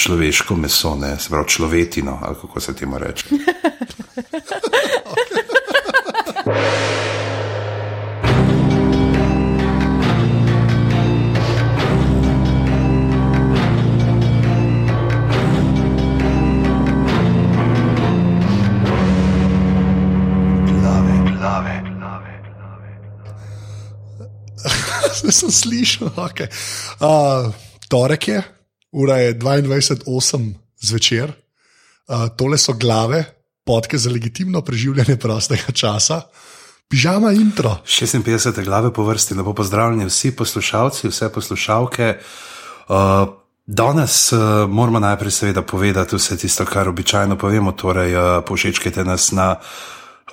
človeško meso, ne, se pravi človetino, ali kako se temu reče. Zdaj sem slišal, okay. uh, torek je, ura je 22:08 zvečer, uh, tole so glave, podke za legitimno preživljanje prostega časa, pižama intro. 56 glave po vrsti, lepo pozdravljeni vsi poslušalci, vse poslušalke. Uh, danes uh, moramo najprej seveda povedati vse tisto, kar običajno povemo, torej uh, povšečkajte nas na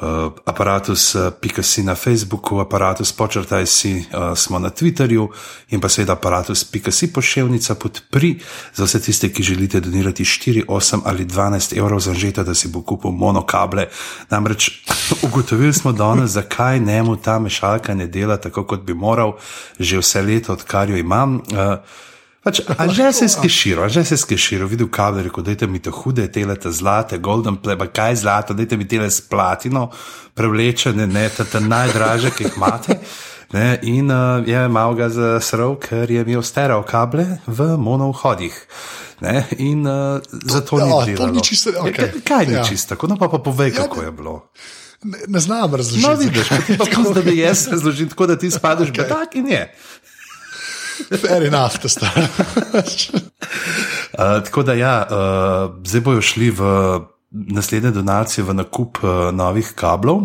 uh, aparatus.si na Facebooku, aparatus počrtaj si, uh, smo na Twitterju in pa seveda aparatus.si pošiljnica podpri za vse tiste, ki želite donirati 4, 8 ali 12 evrov za žeto, da si bo kupil monokable. Namreč ugotovili smo danes, zakaj njemu ta mešalka ne dela tako, kot bi moral, že vse leto, odkar jo imam. Uh, Pač, a že se je skiširo, a že se je skiširo, videl kabel, rekel, dajte mi to hude, telete zlate, golden pleba, kaj zlato, dajte mi tele s platino, prevlečene, ne, te najdraže, ki jih imate. Ne, in uh, je malo ga zasrl, ker je imel stereo kable v monovhodih. Ne, in uh, zato ni bilo. To ni čisto, okay. kaj, kaj ni ja. čisto, tako no pa, pa povej, ja, kako je bilo. Ne, ne znam razložiti. No, vidiš, tako da bi jaz razložil, tako da ti spadeš, okay. tak in je. Fair enough, to sta. uh, tako da, ja, uh, zdaj bojo šli v naslednje donacije v nakup uh, novih kablov.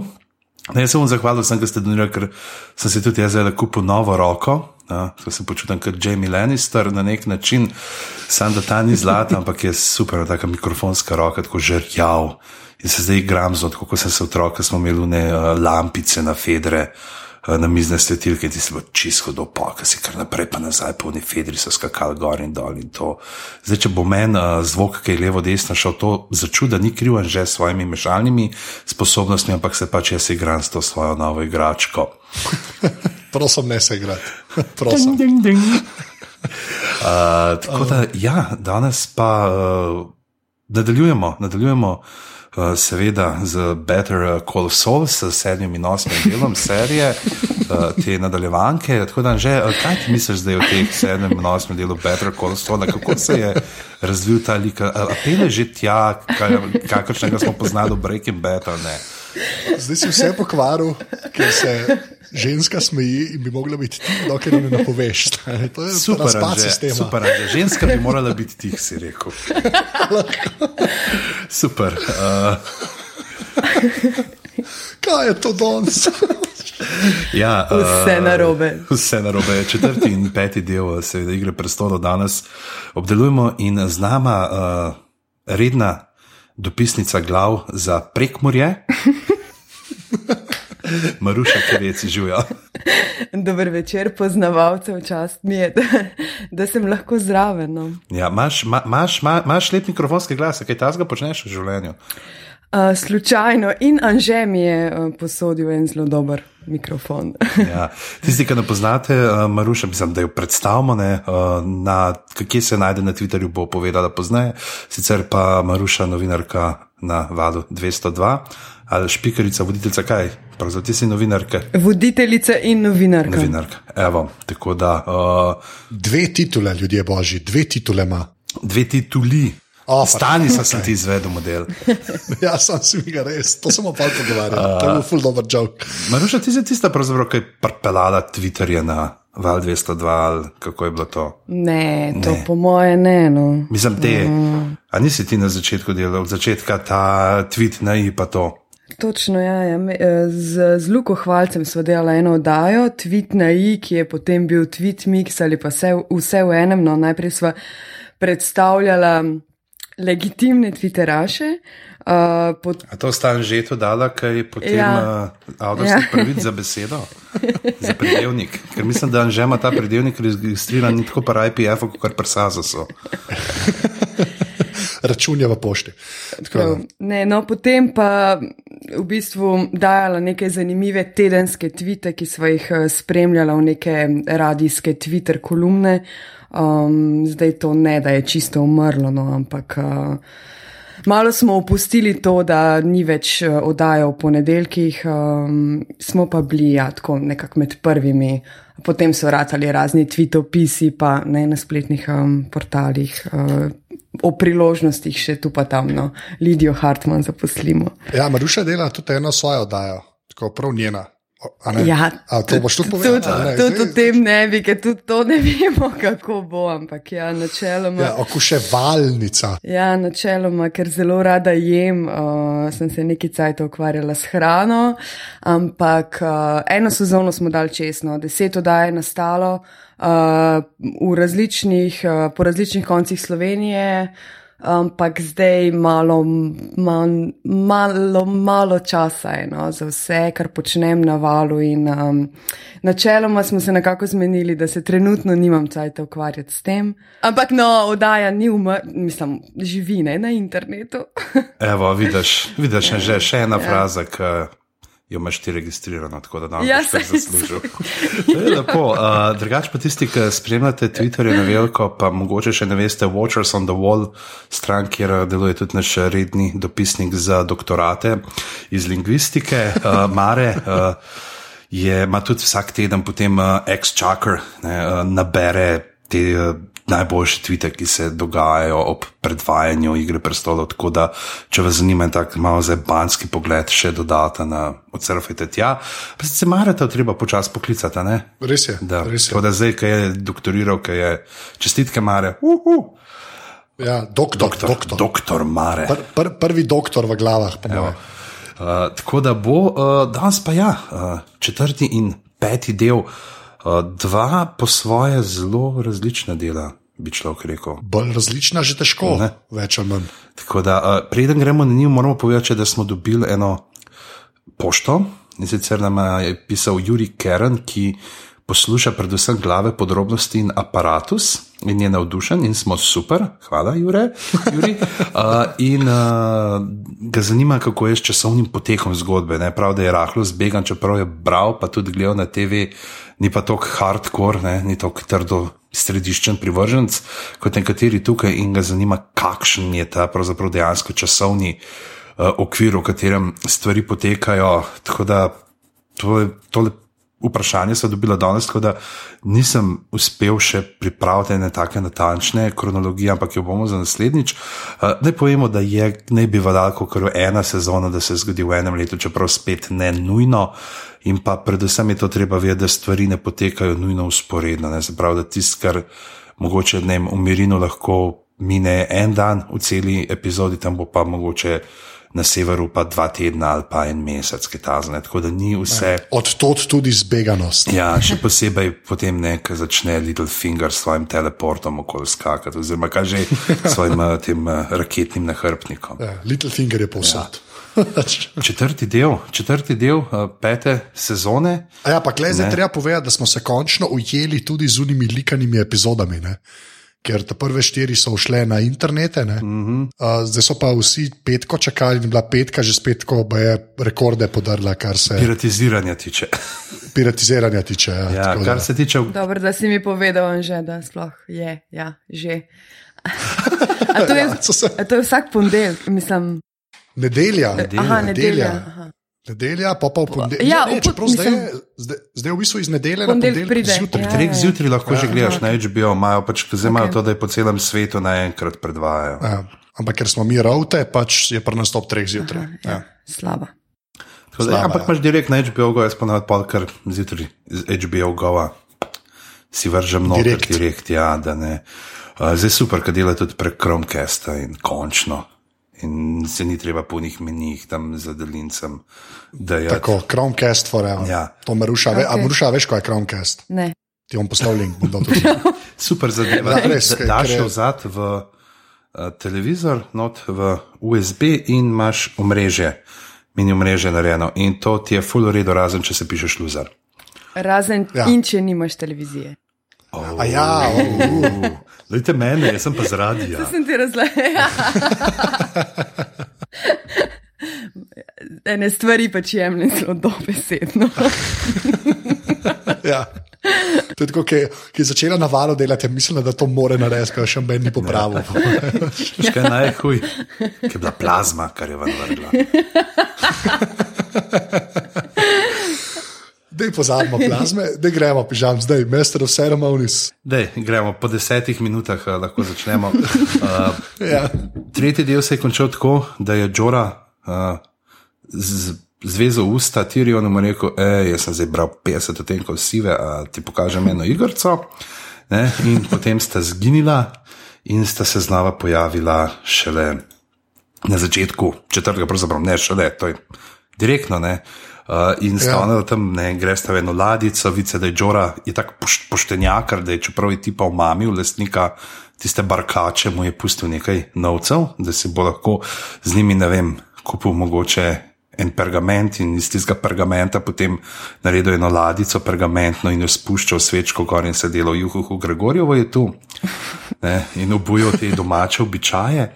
Ne, jaz se bom zahvalil, sem, da ste donirali, ker sem si tudi jaz zdaj kupil novo roko. Uh, se počutim kot Jamie Lannister na nek način, sam da ta ni zlata, ampak je super, taka mikrofonska roka, tako žrjav. In se zdaj igram z odkud sem se otrok, smo imeli ne uh, lampice na fedre. Eh, na mizne svetilke, ti se bo čisto do poka, si kar naprej, pa nazaj, polni fedri so skakali gor in dol in to. Zdaj, če bo meni uh, zvok, ki je levo, desno šel, to začuda ni kriv, že s svojimi mešalnimi sposobnostmi, ampak se pač jaz igram s to svojo novo igračko. Prosim, ne se igrati. Prosim. Ding, ding, ding. Uh, tako da, ja, danes pa uh, nadaljujemo, nadaljujemo. Eh, seveda z Better Call Saul, s sedmim in osmim delom serije, eh, te nadaljevanke. Tako da, že, eh, kaj ti misliš zdaj o teh sedmem in osmem delu Better Call Saul, kako se je razvil ta lik, a pele že tja, kakršnega smo poznali v Breaking Bad ali ne? Zdaj si vse pokvaril, ker se ženska smeji in bi mogla biti ti, dokler ne napoveš. To je super, že, super že. Ženska bi morala biti tih, si rekel. super. Uh. Kaj je to danes? Ja, uh, vse narobe. Vse narobe. Četrti in peti del, seveda, igre prestolov danes obdelujemo in z nama uh, redna dopisnica glav za prekmorje. Maruša, ki reci živijo. Dober večer, poznavalcev, čast mi je, da, da sem lahko zraven. No. Ja, imaš, imaš, imaš lep mikrofonski glas, kaj ta zgo počneš v življenju? Uh, slučajno in Anže mi je uh, posodil en zelo dober mikrofon. ja. Tisti, ki ne poznate, uh, Maruša, mislim, da jo predstavimo, ne, uh, na, kje se najde na Twitterju, bo povedala pozneje. Sicer pa Maruša, novinarka na valu 202 ali špikarica, voditeljica, kaj? Pravzaprav ti si novinarka. Voditeljica in novinarka. Novinarka. Evo, tako da. Uh, dve titule, ljudje božji, dve titule ima. Dve tituli. Oh, Stani sem okay. ti izvedel model. ja, sem si ga res, to sem opal pogovarjal. Uh, to je bil full dobro joke. Maruša, ti si tista, ki je prpelala Twitterje na Val 202, kako je bilo to? Ne, to ne. po moje ne. No. Mislim, te. Mm. A nisi ti na začetku delal, od začetka ta tweet na i pa to. Točno, ja, ja. Eh, z, z Luko Hvalcem smo delali eno oddajo, tweet na i, ki je potem bil tweet mix ali pa vse, vse v enem. No, najprej smo predstavljali legitimne twitteraše. Uh, pod... A to stan že to dala, kaj je potem ja. uh, avtorski ja. pravic za besedo, za predelnik. Ker mislim, da že ima ta predelnik registriran tako pa IPF, kot kar prsaza so. Računje v pošti. Tako, ne, no, potem pa v bistvu dajala neke zanimive tedenske tvite, ki smo jih spremljala v neke radijske Twitter kolumne. Um, zdaj to ne, da je čisto umrlo, no, ampak uh, malo smo opustili to, da ni več uh, oddaja v ponedeljkih, um, smo pa bili ja, tako nekako med prvimi. Potem so ratali razni tvitopisi, pa ne na spletnih um, portalih, uh, o priložnostih še tu pa tam, no, Lidijo Hartmann zaposlimo. Ja, Maruša dela tudi eno svojo oddajo, tako prav njena. Ja, A to boš tudi povedal? Tudi, ne? tudi Zdaj- o tem ne bi, ker tudi to ne vemo, kako bo, ampak ja, načeloma. Ja, okuševalnica. Ja, načeloma, ker zelo rada jem, uh, sem se nekaj cajt ukvarjala s hrano, ampak uh, eno sezono smo dali česno, deset oddaj je nastalo v različnih, uh, po različnih koncih Slovenije, ampak zdaj malo, man, malo, malo časa je no, za vse, kar počnem na valu in um, načeloma smo se nekako zmenili, da se trenutno nimam cajt ukvarjati s tem. Ampak no, oddaja ni umrla, mislim, živi ne na internetu. Evo, vidiš, vidiš že še ena fraza, ki jo imaš ti registrirano, tako da nam Ja, saj- zaslužil. To je lepo. Uh, drugač pa tisti, ki spremljate Twitterje na veliko, pa mogoče še ne veste, Watchers on the Wall, stran, kjer deluje tudi naš redni dopisnik za doktorate iz lingvistike, uh, Mare. Uh, je, ima tudi vsak teden potem uh, ex-chucker, ne, uh, nabere te uh, najboljše tvite, ki se dogajajo ob predvajanju Igre prestolov. Tako da, če vas zanima tak malo zebanski pogled, še dodata na odsurfajte tja. Pa se marate, treba počasi poklicati, ne? Res je. Da, res je. tako da zdaj, ki je doktoriral, ki je čestitke Mare, uhu, Ja, doktor, doktor, doktor. doktor Mare. Pr, pr, prvi doktor v glavah. Uh, tako da bo uh, danes pa ja, uh, četrti in peti del, uh, dva po svoje zelo različna dela, bi človek rekel. Bolj različna, že težko, Ne. več ali manj. Tako da, uh, preden gremo na njih, moramo povedati, da smo dobili eno pošto in sicer nam je pisal Juri Keren, ki posluša predvsem glave, podrobnosti in aparatus. In je navdušen, in smo super, hvala, Jure. Juri. Uh, in uh, ga zanima, kako je s časovnim potekom zgodbe. Ne? Prav, da je rahlo zbegan, čeprav je bral, pa tudi gledal na TV, ni pa tako hardcore, ne? ni tako trdo središčen privrženec kot nekateri tukaj, in ga zanima, kakšen je ta pravzaprav dejansko časovni uh, okvir, v katerem stvari potekajo. Tako da to je tole vprašanje sem dobila danes, tako da nisem uspel še pripraviti ene take natančne kronologije, ampak jo bomo za naslednjič. Uh, naj povemo, da je ne bi valjalo, ker je ena sezona, da se zgodi v enem letu, čeprav spet ne nujno. In pa predvsem je to treba vedeti, da stvari ne potekajo nujno usporedno. Ne? Se pravi, da tisto, kar mogoče ne vem, v Mirinu lahko mine en dan v celi epizodi, tam bo pa mogoče na severu pa dva tedna ali pa en mesec, ki ta zne. Tako da ni vse. Od tod tudi zbeganost. Ja, še posebej potem nekaj začne Little Finger s svojim teleportom okoli skakati, oziroma kaj že s svojim eh, tem eh, raketnim nahrbtnikom. Ja, Little Finger je povsod. Četrti del, četrti del eh, pete sezone. A ja, pa klej zdaj treba povedati, da smo se končno ujeli tudi z unimi likanimi epizodami. Ne? Ker te prve štiri so šle na internete, mm Mhm. -hmm. uh, zdaj so pa vsi petko čakali, in bila petka že spet, ko je rekorde podarila, kar se Piratiziranja tiče. piratiziranja tiče. Ja, Ja, kar da- se tiče Dobro, da si mi povedal, že, da sploh je, ja, že. A to je, Ja, se- a to je vsak ponedeljek, mislim. Nedelja, Aha, nedelja. Aha. Nedelja, pa pa v ponedeljek. Ja, ne, v po- čeprav zdaj, mislim- zdaj, zdaj je v bistvu iz nedelje na Ponedeljek zjutraj. ja. treh zjutraj lahko že gledaš ok. na HBO, imajo pač, zdaj imajo Ok. to, da je po celem svetu naenkrat predvajajo. Ja, ampak ker smo mi rovte, pač je pri nas top treh zjutraj. Ja. Slaba. Tako Slaba, ampak ja. imaš direkt na HBO, go, jaz pa navad pol kar zjutraj z HBO Go. Si vržem noter Direkt. direkt, ja, da ne. Uh, zdaj super, kad dela tudi prek Chromecasta in končno. In se ni treba po njih menijih tam za delincem. Da Tako, Chromecast forever. Ja. To me ruša, okay. a ruša, veš, kaj je Chromecast. Ne. Ti bom poslal link, bom dal tudi. super zadeva. Ja, res, Da- Daš jo vzad v uh, televizor, not v USB in imaš omrežje, mini omrežje narejeno. In to ti je full redo, razen če se pišeš luzar. Razen ja. in če nimaš televizije. A ja, uh, Dajte mene, jaz sem pa z radia. To sem ti razlagal. Ene stvari pač jemljem zelo dobesedno. ja. To je tako, ki, ki je začela na valu delati, mislila, da to more narediti, ker še meni ni popravil. Še kaj najhuj, ki je bila plazma, kar je ven vrgla. Dej pozabimo plazme, da gremo, pižam, zdaj, mester of ceremonies. Dej, gremo po desetih minutah, eh, lahko začnemo. Uh, Ja. tretji del se je končal tako, da je Džora uh, z- zvezal usta Tirjonu in rekel: jaz sem zdaj bral 50 odtenkov sive, a ti pokažem eno igrico. Ne? In potem sta zginila in sta se znova pojavila šele na začetku četrtega, pravzaprav ne šele, to je direktno. Ne? Uh, in sta Ja. tam, ne, greš v eno ladico, vice, da je Džora je tako poš, poštenjakar, da je čeprav je tipa omamil lastnika tiste barkače, mu je pustil nekaj novcev, da si bo lahko z njimi, ne vem, kupil mogoče en pergament in iz tistega pergamenta potem naredil eno ladico pergamentno in jo spuščal svečko gor in se delal juhu, Gregorjevo je tu ne, in obujal te domače običaje.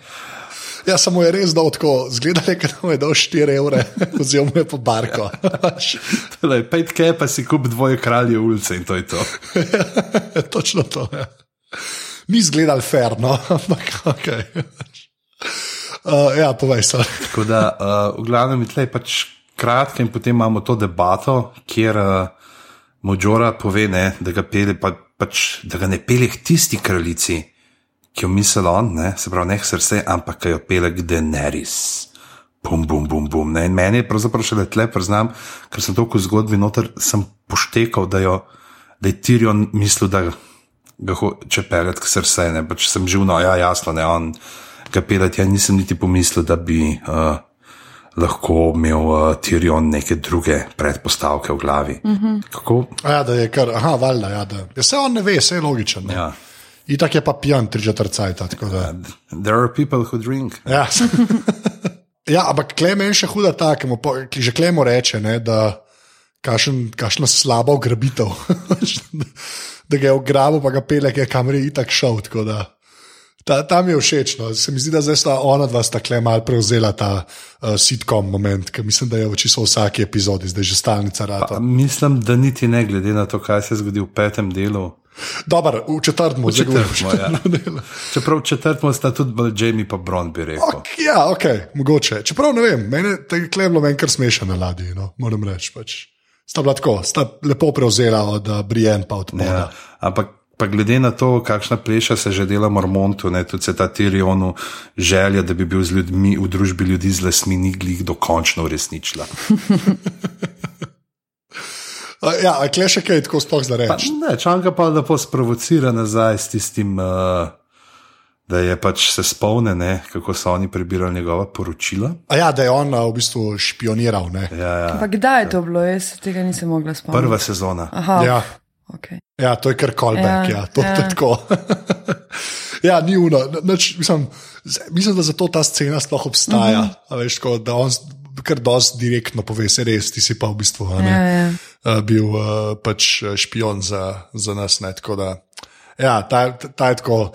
Ja, samo je res dal tako, zgleda je, da mu je dal 4 evre, mu je po barko. Pet kaj pa si kup dvoje kralje ulice in to je to. Točno to. Ja. Ni zgledal fair, no, ampak ok. Uh, ja, povej se. Tako da, uh, v glavnem, je tleh pač kratko in potem imamo to debato, kjer uh, Mođora pove, ne, da, ga pele, pa, pač, da ga ne pele k tisti kraljici, ki jo misli on, ne, se pravi, ne srce, ampak ki jo pele k Deneris. Bum, bum, bum, bum. Ne. In meni je pravzaprav še le tle, priznam, ker sem toliko zgodbi noter, sem poštekal, da, jo, da je Tirion mislil, da ga hoče pelet k srce. Ne. Pač sem živ, no, ja, jasno, ne, on ga pelet, ja nisem niti pomislil, da bi uh, lahko imel uh, Tirion neke druge predpostavke v glavi. Uh -huh. Kako? Ja, da je kar, aha, valjda, ja, da. Ja, se on ne ve, se je logičen. No. Ja. Itak je pa pijan tri četrt da. There are people who drink. Ja. ja, ampak klemen še huda ta, ki že klemo reče, ne, da kašen, kašna slaba ugrabitev. da ga je ugrabil, pa ga pele, ki je kamere itak šel. Ta, tam je všeč. No. Se mi zdi, da zdaj sta ona dva sta kle mal prevzela ta uh, sitcom moment, ki mislim, da je v čisto vsaki epizodi, zdaj že stalnica rata. Pa Mislim, da niti ne glede na to, kaj se je zgodilo v petem delu. Dobar, v četrtmu, zdaj govorim, v četrtmu, ja. Čeprav v četrtem sta tudi bolj Jamie pa Bron, bi rekel. Ok, ja, ok, mogoče. Čeprav ne vem, meni je bilo meni kar smešno na ladji, no, moram reči. Pač. Sta bila tako, sta lepo prevzela od uh, Brienne pa od Poda. Ja, ampak pa glede na to, kakšna pleša se že dela Mormontu, ne, tudi se ta Tirionu želja, da bi bil z ljudmi v družbi ljudi z lasmi, ni glih dokončno uresničila. Uh, ja, a kle še kaj tako sploh zdaj Pa, reči. ne, Čanka pa lepo sprovocira nazaj s tistim, uh, da je pač se spomne, ne, kako so oni prebirali njegova poročila. A ja, da je on uh, v bistvu špioniral. Ne? Ja, ja. Pa kdaj je to bilo? Jaz se tega nisem mogla spomniti. Prva sezona. Aha, Ja. okay. Ja, to je kar callback, ja, Ja, to, to je ja. tako. ja, ni uno. Nač, mislim, mislim, da zato ta scena sploh obstaja. Mm -hmm. veš, tako, da on kar dosti direktno pove, se res, ti si pa v bistvu a ne, Ja, ja. uh, bil uh, pač špion za, za nas. Ne, tako da, ja, ta, ta, je tako.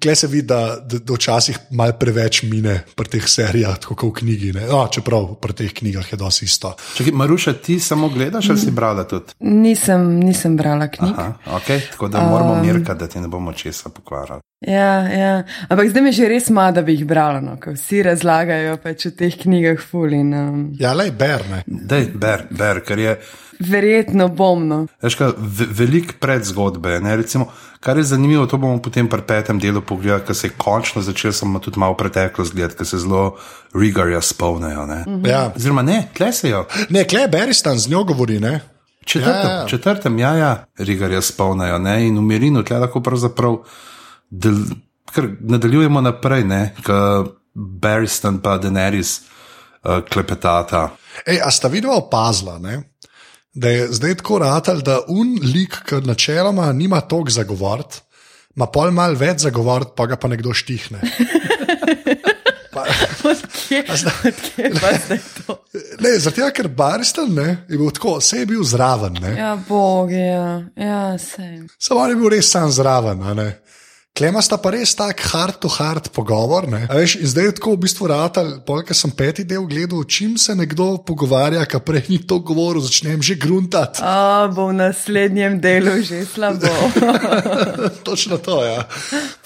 Kle se vidi, da, da, da včasih malo preveč mine pri teh serijah, tako kot v knjigi. ne. No, čeprav pri teh knjigah je dosti isto. Čakaj, Maruša, ti samo gledaš ali si brala tudi? Nisem, nisem brala knjig. Aha, okay, tako da moramo um, mirka, da ti ne bomo česa pokvarili. Ja, ja. Ampak zdaj mi že res ima, da bi jih brala, no, ker vsi razlagajo pač v teh knjigah ful in um, Ja, le berne. Dej, ber, ber, ker je verjetno bom. No. veš, kaj, ve, velik predzgodbe. Ne? Recimo, kar je zanimivo, to bomo potem pri petem delu pogledali, ker se je končno začel, samo tudi malo preteklost gledati, ker se zelo rigarja spomnijo. Ne? Mm. Ja. Oziroma, ne, klesejo. Ne, kle Beristan z njo govori. Ne? Četrtem, Ja, ja, četrtem ja, ja, rigarja spomnijo ne? in v Merinu tle lahko pravzaprav del, kar nadaljujemo naprej, ker Baristan pa Daenerys uh, klepetata. Ej, a sta videla opazila, ne? da je zdaj tako ratal, da un lik, ki načeloma nima toliko zagovoriti, ima pol mal več zagovoriti, pa ga pa nekdo štihne. Pa, Kje, a sta- kje pa zdaj to? ne, zaradi tega, ker Baristan ne, je bil tako, vse je bil zraven. Ne? Ja, bog, ja, ja sej. Samo on je bil res sam zraven. a ne. Klema sta pa res tak hard to hard pogovor. Veš, zdaj je tako v bistvu rata, polka sem peti del gledal, čim se nekdo pogovarja, ki prej ni to govoril, začnem že gruntati. A, bo v naslednjem delu že slabo. Točno to, ja.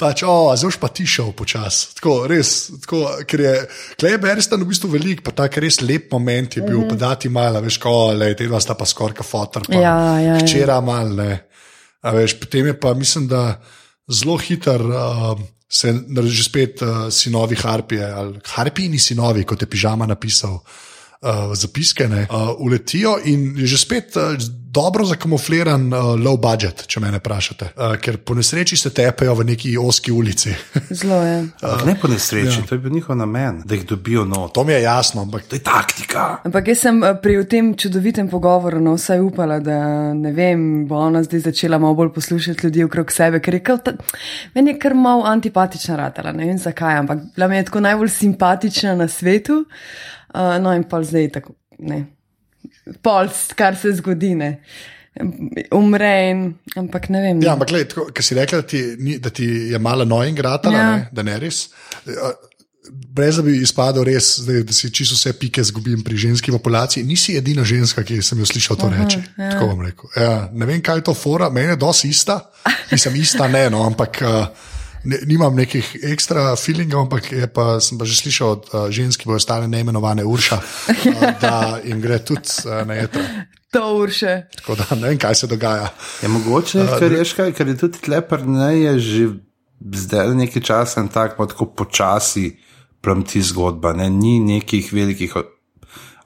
Pač, o, zdaj pa ti šel počasi. Tako, res, tako, ker je, klej Berstan v bistvu velik, pa tak res lep moment je bil, mm -hmm. pa dati malo, veš, ko, le, te dva sta pa skorka fotor, pa Ja, ja, ja. včeraj malo, ne. A veš, potem je pa, mislim, da zelo hiter. Uh, Se že spet uh, sinovi Harpije, ali Harpijini sinovi, kot je pižama napisal, uh, zapiske, ne, uh, uletijo in je že spet uh, dobro zakamufliran uh, low budget, če me ne vprašate. Uh, ker po nesreči se tepejo v neki oski ulici. Zelo je. Ampak ne po nesreči, ja. to je bil njihov namen, da jih dobijo not. to mi je jasno, ampak To je taktika. Ampak jaz sem pri tem čudovitem pogovoru no, vsaj upala, da ne vem, bo ona zdaj začela malo bolj poslušati ljudi okrog sebe, ker je kar ta, meni je kar malo antipatična ratala, ne vem zakaj, ampak bila mi je tako najbolj simpatična na svetu. Uh, no in pa zdaj tako, ne. Pol, kar se zgodi, ne. Umre in, ampak ne vem. Ja, no. ampak gledaj, tako, ker si rekla, da ti, ni- da ti je malo nojing ratala, Ja. ja. da ne res. Eh, Brez da bi izpadel res, zdaj, da si čisto vse pike zgubim pri ženski populaciji. Nisi edina ženska, ki sem jo slišal to reči. ja. Tako bom rekel. Ja, ne vem, kaj je to fora, meni je dosti ista. Nisem ista, ne, no, ampak. Uh, Ne, nimam nekih ekstra feelingov, ampak je pa, sem pa že slišal od uh, žensk, ki bodo ostale neimenovane Urša, uh, da jim gre tudi uh, na jedro. To urše. Tako da ne vem, kaj se dogaja. Je mogoče, ker je, škaj, ker je tudi tlepr, ne je že zdaj nekaj časa in tako, tako počasi plamti zgodba. Ne? Ni nekih velikih.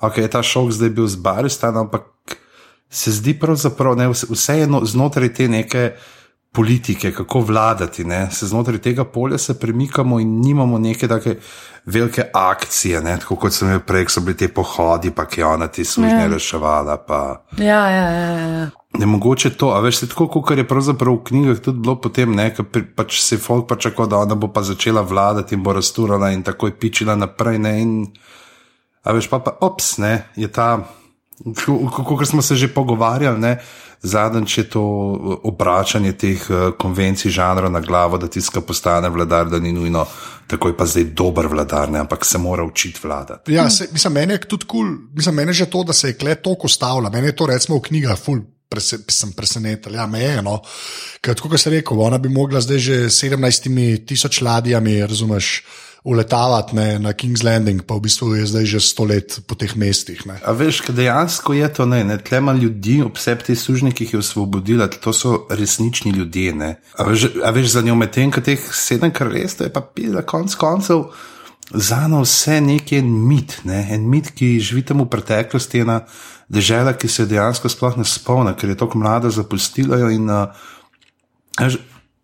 Ok, ta šok zdaj bil z Baristan, ampak se zdi pravzaprav, ne, vse- vseeno znotraj te neke politike, kako vladati. Ne? Se znotraj tega polja se premikamo in nimamo neke take velike akcije, ne? tako kot sem jih prej, so bili te pohodi, pa ki ona ti služne reševala. Pa... Ja, ja, ja. ja. Ne mogoče to, a veš, se tako, kot je pravzaprav v knjigah tudi bilo potem, ne, ker pač se folk pričakoval, da ona bo pa začela vladati in bo rasturala in takoj pičila naprej, ne, in, a veš, pa pa, ops, ne, je ta, kot smo se že pogovarjali, ne, zadnjič je to eh, obračanje teh eh, konvencij žanra na glavo, da tiska postane vladar, da ni nujno takoj pa zdaj dober vladar, ne, ampak se mora učiti vladati. Ja, se, mislim, meni je tudi kul, cool, mislim, meni je že to, da se je kle toliko stavila. Meni je to recimo v knjigah, ful, prese, sem presenečen. Ja, me je eno. Tako kot sem rekel, ona bi mogla zdaj že s 17 tisoč ladjami, razumeš, uletavati ne, na King's Landing, pa v bistvu je zdaj že sto let po teh mestih. Ne. A veš, dejansko je to, ne, ne tle ima ljudi, obseb te sužnje, ki jih je osvobodila, to so resnični ljudje. A veš, a veš za njo medtem, ko teh sedem kraljestev je pa pila konc koncev. Za nas vse nekje en mit, ne? en mit, ki živi tam v preteklosti, ena država, ki se dejansko sploh ne spomni, ker je tako mlada zapustila. In, uh,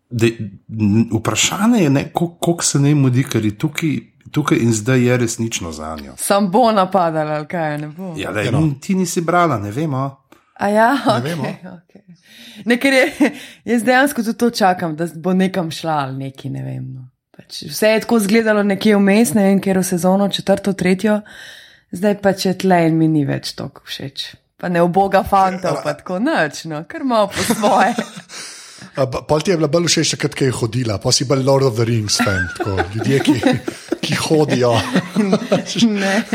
n- vprašanje je, ne, kol- koliko se ne mudi, ker je tukaj, tukaj in zdaj je resnično za njo. Sam bo napadala, ali kaj ne bo. Ja, lej, no. Ti nisi brala, ne vemo. A ja, Ne okay, vemo. okay. ne, ker je, jaz dejansko tudi to čakam, da bo nekam šla ali neki, ne vem. No. Pač vse je tako izgledalo nekje vmes, ne vem, ker v sezono četrto, tretjo, zdaj pa če tle in mi ni več tako všeč. Pa ne oboga fantov, pa tako noč, no, kar malo po svoje. Pol ti je bila bolj všeč, takrat, ko je hodila, pa si bil Lord of the Rings fan, tako, ljudje, ki, ki hodijo. ne.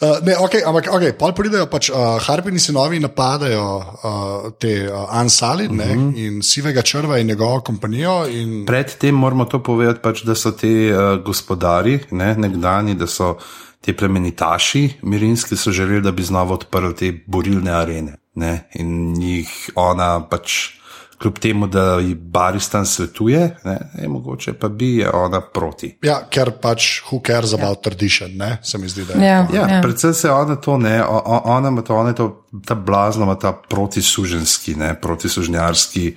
Uh, ne, okay, ampak okay, pol pridejo pač uh, Harpini sinovi napadajo uh, te uh, Ansali uh -huh. in sivega črva in njegovo kompanijo. In, Predtem moramo to povedati, pač, da so ti uh, gospodari, ne, nekdani, da so ti plemenitaši mirinski, so želeli, da bi znova odprli te borilne arene. Ne, in jih ona pač. Kljub temu, da ji Baristan svetuje, ne, je mogoče pa bi je ona proti. ja, ker pač who cares about ja. tradition, ne, se mi zdi, da je. Ja. to. Ja, ja. Predvsem se ona to ne, o- ona ima to, ona je to, ta blazna, ima ta protisuženski, ne, protisužnjarski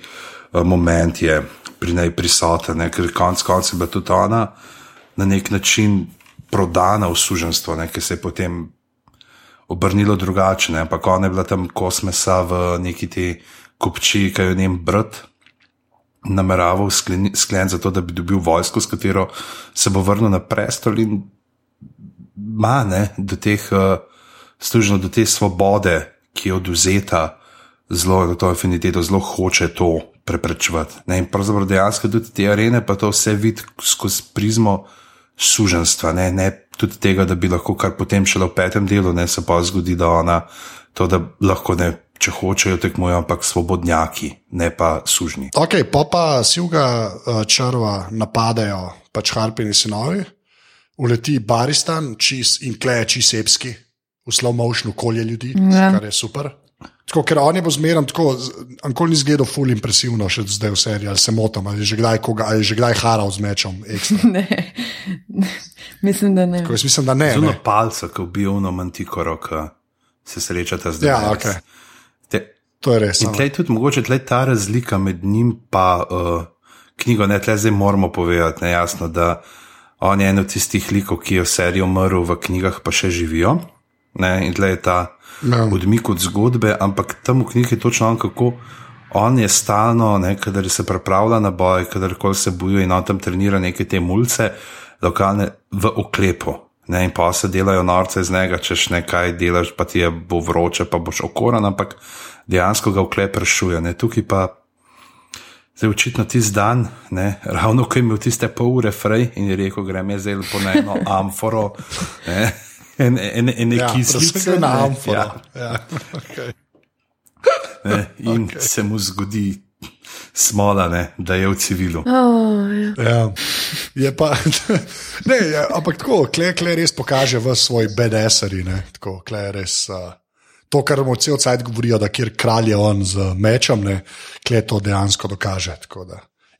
uh, moment je pri njej prisoten, ne, ker konc koncev je bila tudi ona na nek način prodana v suženstvo, ne, ki se je potem obrnilo drugače, ne, ampak ona je bila tam kosmesa v neki ti kupči, ki jo je njen brat nameraval skleni- skleniti za to, da bi dobil vojsko, s katero se bo vrnil na prestol in ima ne, do teh, uh, služno do te svobode, ki je oduzeta, zelo na to afiniteto, zelo hoče to preprečevati. Ne? In pravzaprav dejansko tudi te arene, pa to vse vidi skozi prizmo suženstva, ne? ne tudi tega, da bi lahko kar potem šele v petem delu, ne se pa zgodi, da ona to, da lahko ne. Če hočejo tekmujo, ampak svobodnjaki, ne pa sužni. Ok, pa pa sivga uh, črva napadajo, pač harpini sinovi, uleti Baristan čis, in kleje čisepski, v slow motion okolje ljudi, ja. kar je super. Tako, ker on je bo zmeren tako, ankoli ni zgledal ful impresivno, še zdaj v seriji, ali se motim, ali je že kdaj, koga, ali je že kdaj haral z mečom. ne. mislim, da ne. Tako, mislim, da ne. Zelo palca, ko bi bil na mantikoro, ki se srečata zdaj. Ja, ok. To je res. In tleh tudi mogoče tleh ta razlika med njim in uh, knjigo, ne tleh zdaj moramo povedati, ne jasno, da on je en od tistih likov, ki je v seriji umrl, v knjigah pa še živijo. Ne? In tleh je ta no. odmik od zgodbe, ampak tam v knjigi je točno on, kako on je stalno, kadar se pripravlja na boj, kadar koli se boji in on tam trenira neke te mulce, lokalne v oklepu. Ne, in pa se delajo norce iz njega, češ nekaj delaš, pa ti je bo vroče, pa boš okoran, ampak dejansko ga vklep rešuje. Ne. Tukaj pa je očitno tisti dan, ne, ravno ko je imel tiste pol ure frej in je rekel, grem je zdaj po eno amforo, ne, en, en, en, en ja, kislice na amforo. Ja. Ja, okay. ne, in okay. se mu zgodi. Smola, ne, da je v civilu. Oh, ja. Ja. Je pa, ne, je, ampak tako, klej kle res pokaže v svoj BDS-eri. Tako, klej res. Uh, to, kar mu cel cajt govorijo, da kjer kralj je on z mečem, ne, kle to dejansko dokaže.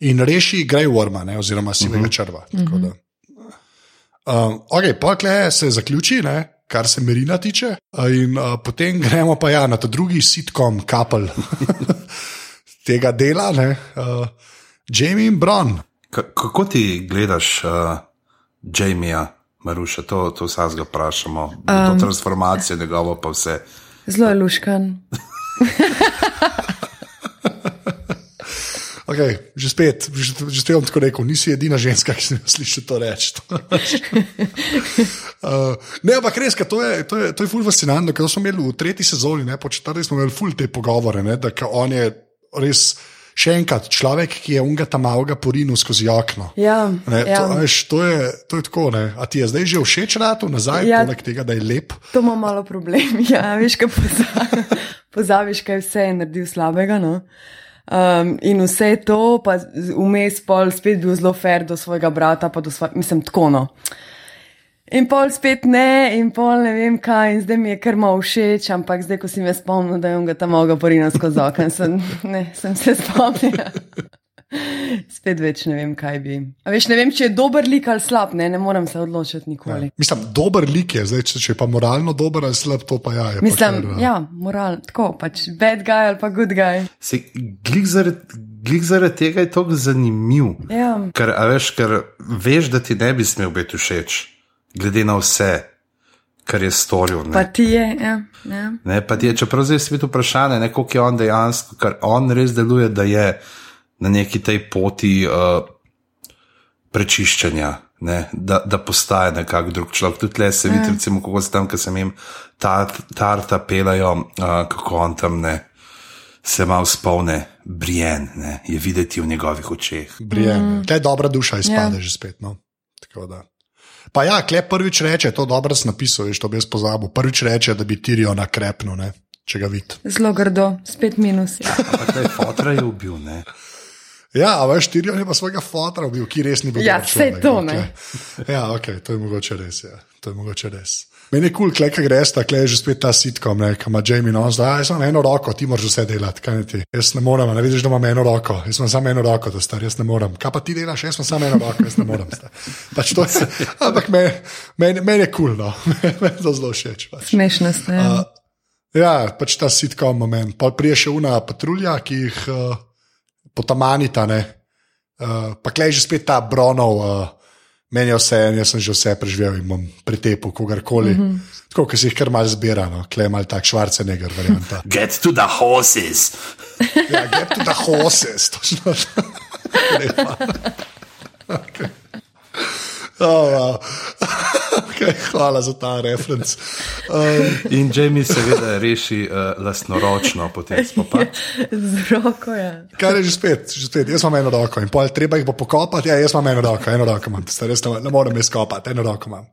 In reši Grey Worma, ne, oziroma sivega uh -huh. črva. Um, ok, pa kle se zaključi, ne, kar se Merina tiče, in uh, potem gremo pa ja, na ta drugi sitkom, kapel tega dela, ne, uh, Jamie in Bron. K kako ti gledaš uh, Jamija, Maruša, to, to vsaj ga vprašamo, um, to transformacijo njegovo pa vse. Zelo je luškan. okay, že spet, že, že spet bom tako rekel, nisi edina ženska, ki si mi sliši to reči. uh, ne, ampak res, to je, to je, to je ful fascinantno, ker smo imeli v tretji sezoni, ne, po četrti smo imeli ful te pogovore, ne, da on je res še enkrat človek, ki je unga tam avga porinil skozi okno. Ja, ne, ja. To, veš, to, je, to je tako. Ne. A ti je zdaj že všeč rado nazaj, ja, poleg tega, da je lep? To ima malo problem. Ja, veš, kaj pozabiš, kaj vse je naredil slabega. No? Um, in vse to, pa vmes pol spet bil zelo fair do svojega brata, pa do svojega, mislim, tako no. In pol spet ne, in pol ne vem kaj, in zdaj mi je kar malo všeč, ampak zdaj, ko si me spomnil, da je on ga tam mogel porinati skozi okno, sem, sem se spomnil. Spet več ne vem, kaj bi. A veš, ne vem, če je dober lik ali slab, ne, ne morem se odločiti nikoli. Ja. Mislim, dober lik je, zdaj, če, če je pa moralno dober ali slab, to pa ja, je. Mislim, kar, ja, moral, tako pač, bad guy ali pa good guy. Se, glik zaradi. Glik zaradi tega je to zanimiv. Ja. Ker, veš, ker veš, da ti ne bi smel biti všeč glede na vse, kar je storil. Ne. Pa ti je, ja. ja. Ne, pa ti je, čeprav zdaj svet vprašanje, koliko je on dejansko, ker on res deluje, da je na neki tej poti uh, prečiščanja. Ne, da, da postaje nekako drug človek. Tudi le se vidi, ja. recimo, kako se tam, ki sem jim tarta pelajo, uh, kako on tam ne, se malo spomne, brijen, ne, je videti v njegovih očeh. Brijen, mm. ta je dobra duša, izpade ja. že spet. No. Pa ja, klep prvič reče, to dobro si napisal, veš, to bi jaz pozabil. Prvič reče, da bi tirijo na krepno, ne, če ga vidiš. Zelo grdo, spet minus. Ja, ampak taj fotra je ubil, ne. Ja, a veš, tirijo je pa svojega fotra ubil, ki res ni bil. Ja, vse to ne. Okay. Ja, ok, to je mogoče res, ja. To je mogoče res. Meni je kul, cool, klej, greš, tako je že spet ta sitkom, ki ima Jamie no, zdaj jaz imam eno roko, ti moraš vse delati, kaj ti. Jaz ne morem, ne vidiš, da imam eno roko, jaz imam samo eno roko, da star, jaz ne morem. Kaj pa ti delaš, jaz imam samo eno roko, jaz ne morem. Pač to je, ampak meni men, men je kul, cool, no, meni to zelo všeč. Pač. Smešno ste. Uh, ja, pač ta sitkom moment. Pa prije še una patrulja, ki jih uh, potamanita, ne. Uh, pa klej že spet ta bronov. Uh, meni je vse, jaz sem že vse preživel in bom pretepel kogarkoli. Mm -hmm. Tako, ki si jih kar mal zbira, no. klej mal tak švarce negar varianta. Get to the horses. ja, get to the horses, točno. okay. Oh, wow. ok, Okay, hvala za ta referenc. Um, In Jamie seveda reši uh, lastnoročno potem spopad. Z roko je. Ja. Kaj je že spet, že spet, jaz imam eno roko in pol treba jih bo pokopati. Ja, jaz imam eno roko, eno roko imam, Ste res ne, ne morem jaz kopati, eno roko imam.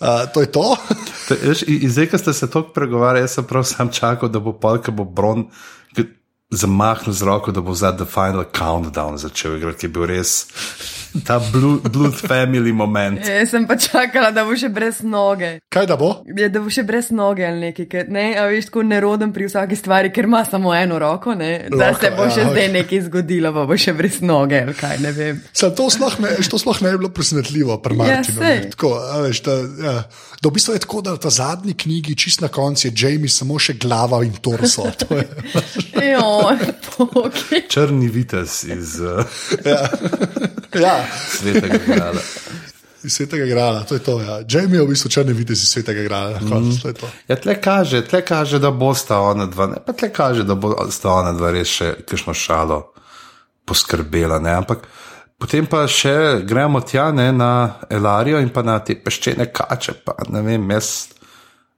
Uh, to je to. To, in zdaj, ko ste se tako pregovarjali, jaz sem prav sam čakal, da bo pol, ko bo Bron zamahnil z roko, da bo za The Final Countdown začel igrati, ki je bil res ta Blood, blood Family moment. Jaz sem pa čakala, da bo še brez noge. Kaj da bo? Je, da bo še brez noge ali nekaj, ker, ne, a veš, tako neroden pri vsaki stvari, ker ima samo eno roko, ne, da Roko, se bo še ja, zdaj nekaj zgodilo, pa bo še brez noge ali kaj, ne vem. Sa, to sploh ne, to sploh ne je bilo presenetljivo, pri Martinu. sej. ne. Tako, a veš, da, ja. da v bistvu je tako, da v ta zadnji knjigi, čist na koncu, je Jamie samo še glava in torso. To je, Jo, poki. Črni vitez iz uh, ja, svetega grada. iz svetega grada, to je to. Ja. Jamie je v bistvu črni videz iz svetega grada. Mm. To to. Ja, tle kaže, tle kaže, da bosta ona dva, ne pa tle kaže, da bosta ona dva res še kakšno šalo poskrbela. Ne? Ampak potem pa še gremo tja ne, na Elarijo in pa na te peščene kače. Pa, ne vem, jaz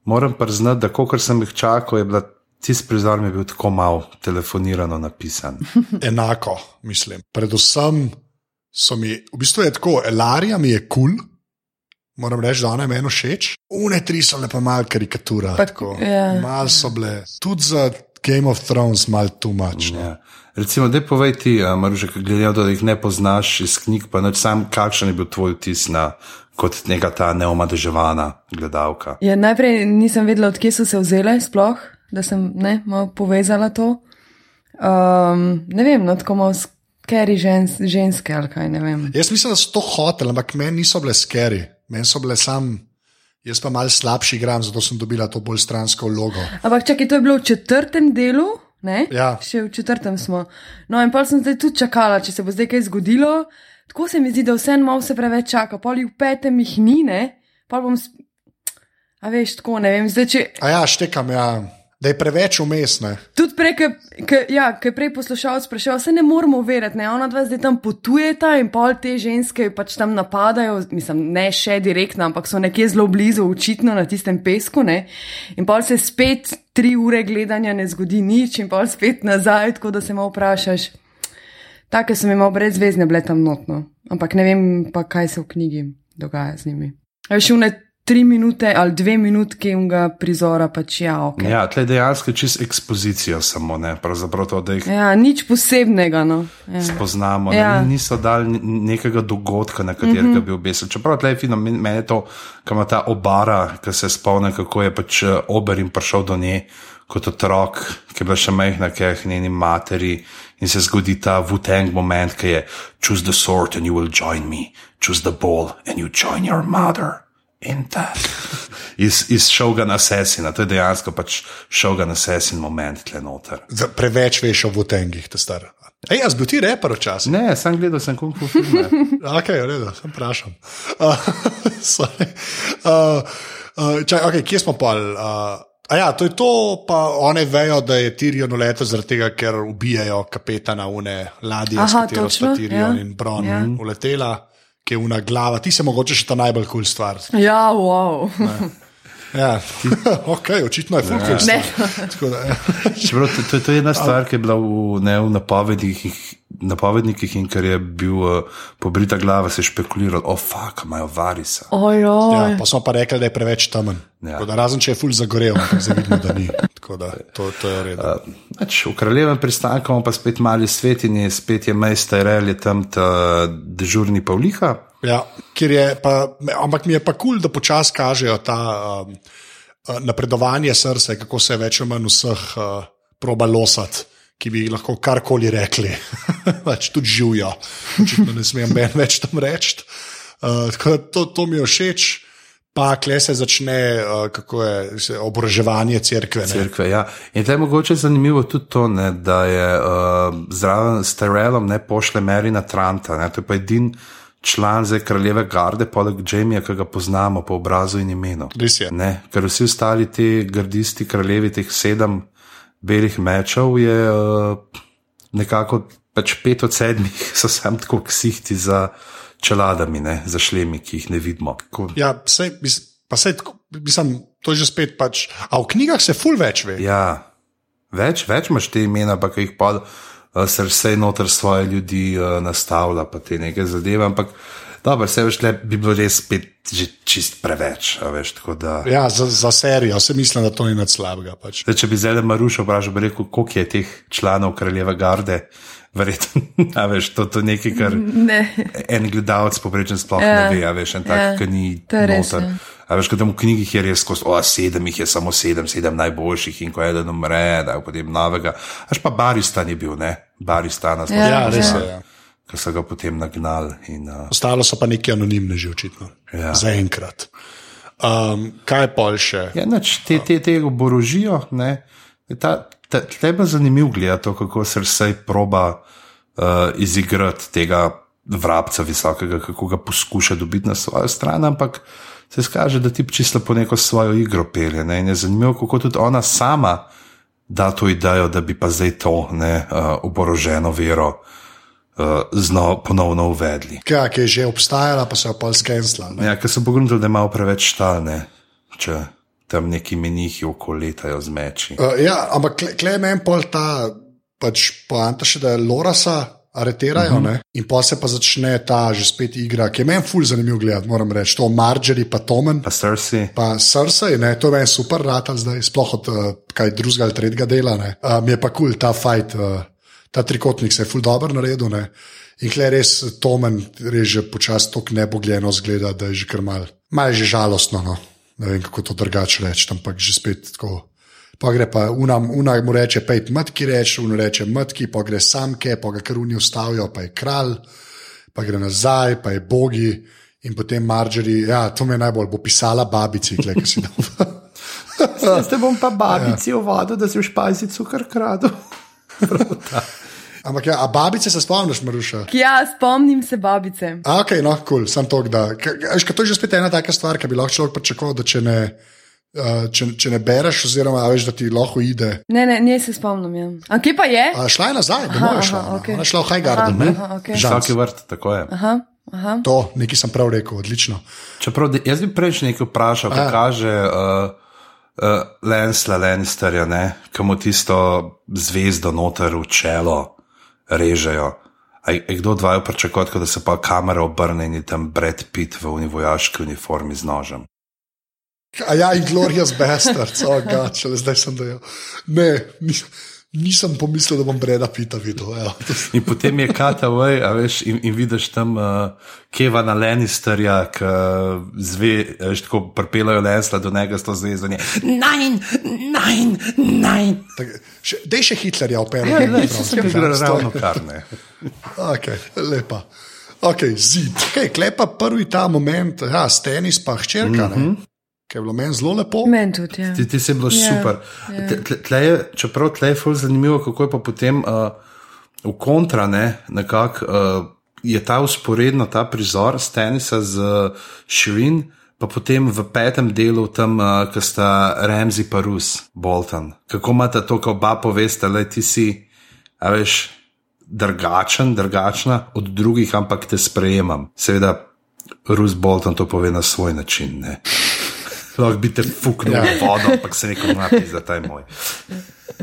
moram priznati, da kot sem jih čakal, je bila tisti prizor mi je bil tako malo telefonirano napisan. Enako, mislim. Predvsem so mi, v bistvu je tako, Elarija mi je kul. Cool. Moram reči, da ona je meni všeč. Une tri so le pa malo karikatura. Pa- tako. ja. Mal so bile, tudi za Game of Thrones, malo too much. no. Ja. Recimo, da povej ti, Maruže, glede na to, da jih ne poznaš iz knjig, pa noč sam, kakšen je bil tvoj vtis na kot neka ta neomadeževana gledalka. Ja, najprej nisem vedela, odkje so se vzele, sploh, da sem ne, malo povezala to. Um, ne vem, no, tako malo skeri žens, ženske ali kaj, ne vem. Jaz mislim, da so to hoteli, ampak meni niso bile skeri, meni so bile sam. Jaz pa mal slabši igram, zato sem dobila to bolj stransko vlogo. Ampak čakaj, to je bilo v četrtem delu, ne? Ja. Še v četrtem smo. No, in pa sem zdaj tudi čakala, če se bo zdaj kaj zgodilo. Tako se mi zdi, da vse malo se preveč čaka, pol v petem jih ni, ne? Pa bom. A veš, tako ne vem, zdaj če. A ja, štekam, ja, da je preveč umestne. Tudi prej, ki ja, je prej poslušalec spraševal, se ne moramo verjeti, ne, ona dva zdaj tam potujeta in pol te ženske pač tam napadajo, mislim, ne še direktno, ampak so nekje zelo blizu, očitno na tistem pesku, ne, in pol se spet tri ure gledanja ne zgodi nič in pol spet nazaj, tako da se malo vprašaš. Take so mi malo brezvezne bile tam notno, ampak ne vem pa, kaj se v knjigi dogaja z njimi. Veš, une tri minute ali dve minutke unga prizora, pač ja, ok. Ja, tle dejansko čist ekspozicijo samo, ne, pravzaprav to, da jih Ja, nič posebnega. No. Ja. spoznamo. Ja. Ja. Niso dali nekega dogodka, na katerega mm -hmm. bi obesil. Čeprav tle je fino, men- meni je to, kam ta obara, ki se spomne, kako je pač eh, Oberin prišel do nje kot otrok, ki je bila še majhna, ki je njeni materi. In se zgodi ta Wu-Tang moment, ki je choose the sword and you will join me, choose the ball and you join your mother. In tak. Iz, iz Shogun Assassina, to je dejansko pač Shogun Assassin moment tle noter. Za- Preveč veš o votengih, te star. Ej, jaz bil ti reper včasih. Ne, sem gledal sem kung fu filme. Ok, v redu, sem vprašal. Uh, sorry. uh, uh, čaj, okay, kje smo pa? Uh, a ja, to je to, pa one vejo, da je Tirion uletel zaradi tega, ker ubijajo kapetana une ladje, s Aha, katero sta točno, Tirion ja. in Bron Ja. uletela, ki je una glava. Ti se mogoče še ta najbolj kul cool stvar. Ja, wow. Ja, ok, očitno je stvar. Ja. Čeprav to, to, to je ena stvar, ki je bila v, ne, v napovednikih, napovednikih in ker je bil uh, pobrita glava, se je špekuliral, o oh, fuk, imajo varisa. Ojoj. Ja, pa smo pa rekli, da je preveč temen. Ja. Tako Da, razen če je ful zagorel, zdaj vidimo, da ni. Tako Da, to, to je v redu. Pač, v kraljevem pristanku pa spet mali svet in je spet je Mejster Rel, je tam ta dežurni Pavliha. Ja, je pa, ampak mi je pa kul, cool, da počasi kažejo ta um, uh, napredovanje srca, kako se več ali manj vseh uh, proba losati, ki bi lahko karkoli rekli. pač tudi živijo, očitno ne smem več tam reči. Uh, to, to mi je všeč. Pa kle se začne, uh, kako je se, oboroževanje cerkve. ne. Cerkve, ja. In te je mogoče zanimivo tudi to, ne, da je uh, zraven s Terelom ne pošle Merina Tranta. Ne, to je pa edin član zdaj kraljeve garde, poleg Jamija, ki ga poznamo po obrazu in imenu. Ne, ker vsi ostali ti gardisti, kraljevi, teh sedem belih mečev, je uh, nekako pač pet od sedmih, so sam tako ksihti za čeladami, ne, za šlemi, ki jih ne vidimo. Tako, Ja, sej, Pa sej, mislim, to je že spet pač. A v knjigah se ful več ve. Ja, več, več imaš te imena, pa ki jih pa uh, srce noter svoje ljudi uh, nastavlja, pa te neke zadeve. Ampak dobro, vse veš, le bi bilo res spet že čist preveč. a Veš, tako da, Ja, za, za serijo, se mislim, da to ni nič slabega. Pač. Zdaj, če bi zdaj Marušo vprašal, bi rekel, koliko je teh članov kraljeve garde. Verjetno, a veš, to, to je nekaj, kar Ne. en gledalec poprečen sploh ja, ne ve, a veš, en tak, ja, ki ni noter. ja. A veš, kot v knjigih je res skozi, o, sedem jih je samo sedem, sedem najboljših in ko eden umre, da je potem novega. Až pa Baristan je bil, ne? Baristana smo Ja, Ja, res je. Ja. ki so ga potem nagnali. In, uh, Ostalo so pa neki anonimni, že očitno. Ja. Zaenkrat. Um, kaj je pol še? ja, nač, te, te, te oborožijo, ne? Ta, ta, tebe je zanimivo gledati, to, kako se vse proba uh, izigrati tega vrabca visokega, kako ga poskuša dobiti na svojo stran, ampak se skaže, da ti čisto po neko svojo igro pelje. Ne? In je zanimivo, kako tudi ona sama da to idejo, da bi pa zdaj to ne, uh, oboroženo vero uh, znov ponovno uvedli. Ja, ki je že obstajala, pa so jo pol skenslali. Ja, ker so pogledali, da je malo preveč štalne, če tam neki menihi okoletajo z meči. Uh, ja, ampak kle, kle je meni pol ta pač poanta še, da je Lorasa aretirajo uh -huh. in pa se pa začne ta že spet igra, ki je meni ful zanimiv gledati, moram reči. To Marjorie pa Tomen. Pa Cersei, Pa Cersei, ne, to je meni super rata zdaj, sploh od uh, kaj drugega ali tretjega dela. Ne. Uh, mi je pa kul cool, ta fight, uh, ta trikotnik se je ful dobro naredil. Ne. In kle res Tomen res že počasi tako nebogljeno zgleda, da je že kar mal, mal je že žalostno. No. Ne vem, kako to drugače reči, ampak že spet tako. Pa gre pa unam, una mu reče, pejt matki reče, un reče matki, pa gre samke, pa ga kar unijo ustavijo, pa je kralj, pa gre nazaj, pa je bogi. In potem Marjorie, ja, to mi je najbolj, bo pisala babici, ki si dal. Jaz te bom pa babici ja. ovadil, da si v špajzi cukor kradu. Ampak, ja, a babice se spomniš, Maruša? Ja, spomnim se babice. A, ok, no, kul, cool, sem to, da. Ka, ka, to je že spet ena taka stvar, ki bi lahko človek pričakoval, da če ne, uh, če, če ne bereš, oziroma veš, da ti lahko ide. Ne, ne, ne se spomnim. Ja. A kje pa je? A, šla je nazaj, je aha, šla. no. okej. Ona je šla v Highgarden, ne? aha, okej. Žans. Vsaki vrt, tako je. Aha, aha. To, nekaj sem prav rekel, odlično. Čeprav de- jaz bi prej še nekaj vprašal, kaj kaže uh, uh, Lensla Lannisterja, ki mu tisto zvezdo noter v čelo režejo. A je kdo dvajo pričakovati, da se pa kamera obrne in je tam Brad Pitt v uni vojaški uniformi z nožem? A ja, in Glorious Bastards, oh, God, šele zdaj sem dojel. Ne, nisem, nisem pomislil, da bom Breda Pita videl. evo. In potem je Kataway, a veš, in, in vidiš tam uh, Kevana Lannisterja, ki zve, a veš, tako pripeljajo Lensla do njega s to zvezo. in je, Nine, nine, nine. Tak, še, dej še Hitlerja operati. Ja, ne, se mi gre ravno kar ne. Okay, lepa. Okay, zid. Okay, klepa prvi ta moment, ja, s tenis pa hčerka, mm -hmm. Ki je bilo meni zelo lepo. Meni tudi. Ja. Ti, ti si bilo Ja, yeah, super. ja. Yeah. Tle, tle je, čeprav tle je ful zanimivo, kako je pa potem uh, v kontra, ne, nekako uh, je ta usporedno, ta prizor z tenisa z uh, Širin, pa potem v petem delu tam, uh, ki sta Ramsey pa Rus, Bolton. Kako imate to, ko oba poveste, da ti si, a veš, drugačen, drugačna od drugih, ampak te sprejemam. Seveda, Rus Bolton to pove na svoj način. Ne. Lahko bi te fuknil ja. v vodo, ampak se neko napi za taj moj.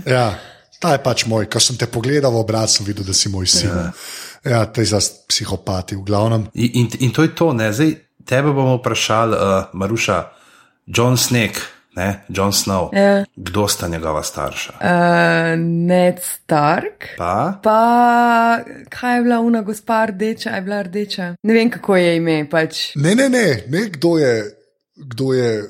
Ja, ta je pač moj. Ko sem te pogledal v obraz, sem videl, da si moj sin. Ja, ja te za psihopati, v glavnem. In, in, in to je to, ne? zdaj tebe bomo vprašali, uh, Maruša, John Snake, ne? John Snow. Ja. Kdo sta njegova starša? Uh, Ned Stark. Pa? Pa kaj je bila una gospa rdeča, je bila rdeča. Ne vem, kako je ime. Pač. Ne, ne, ne, ne kdo je. Kdo je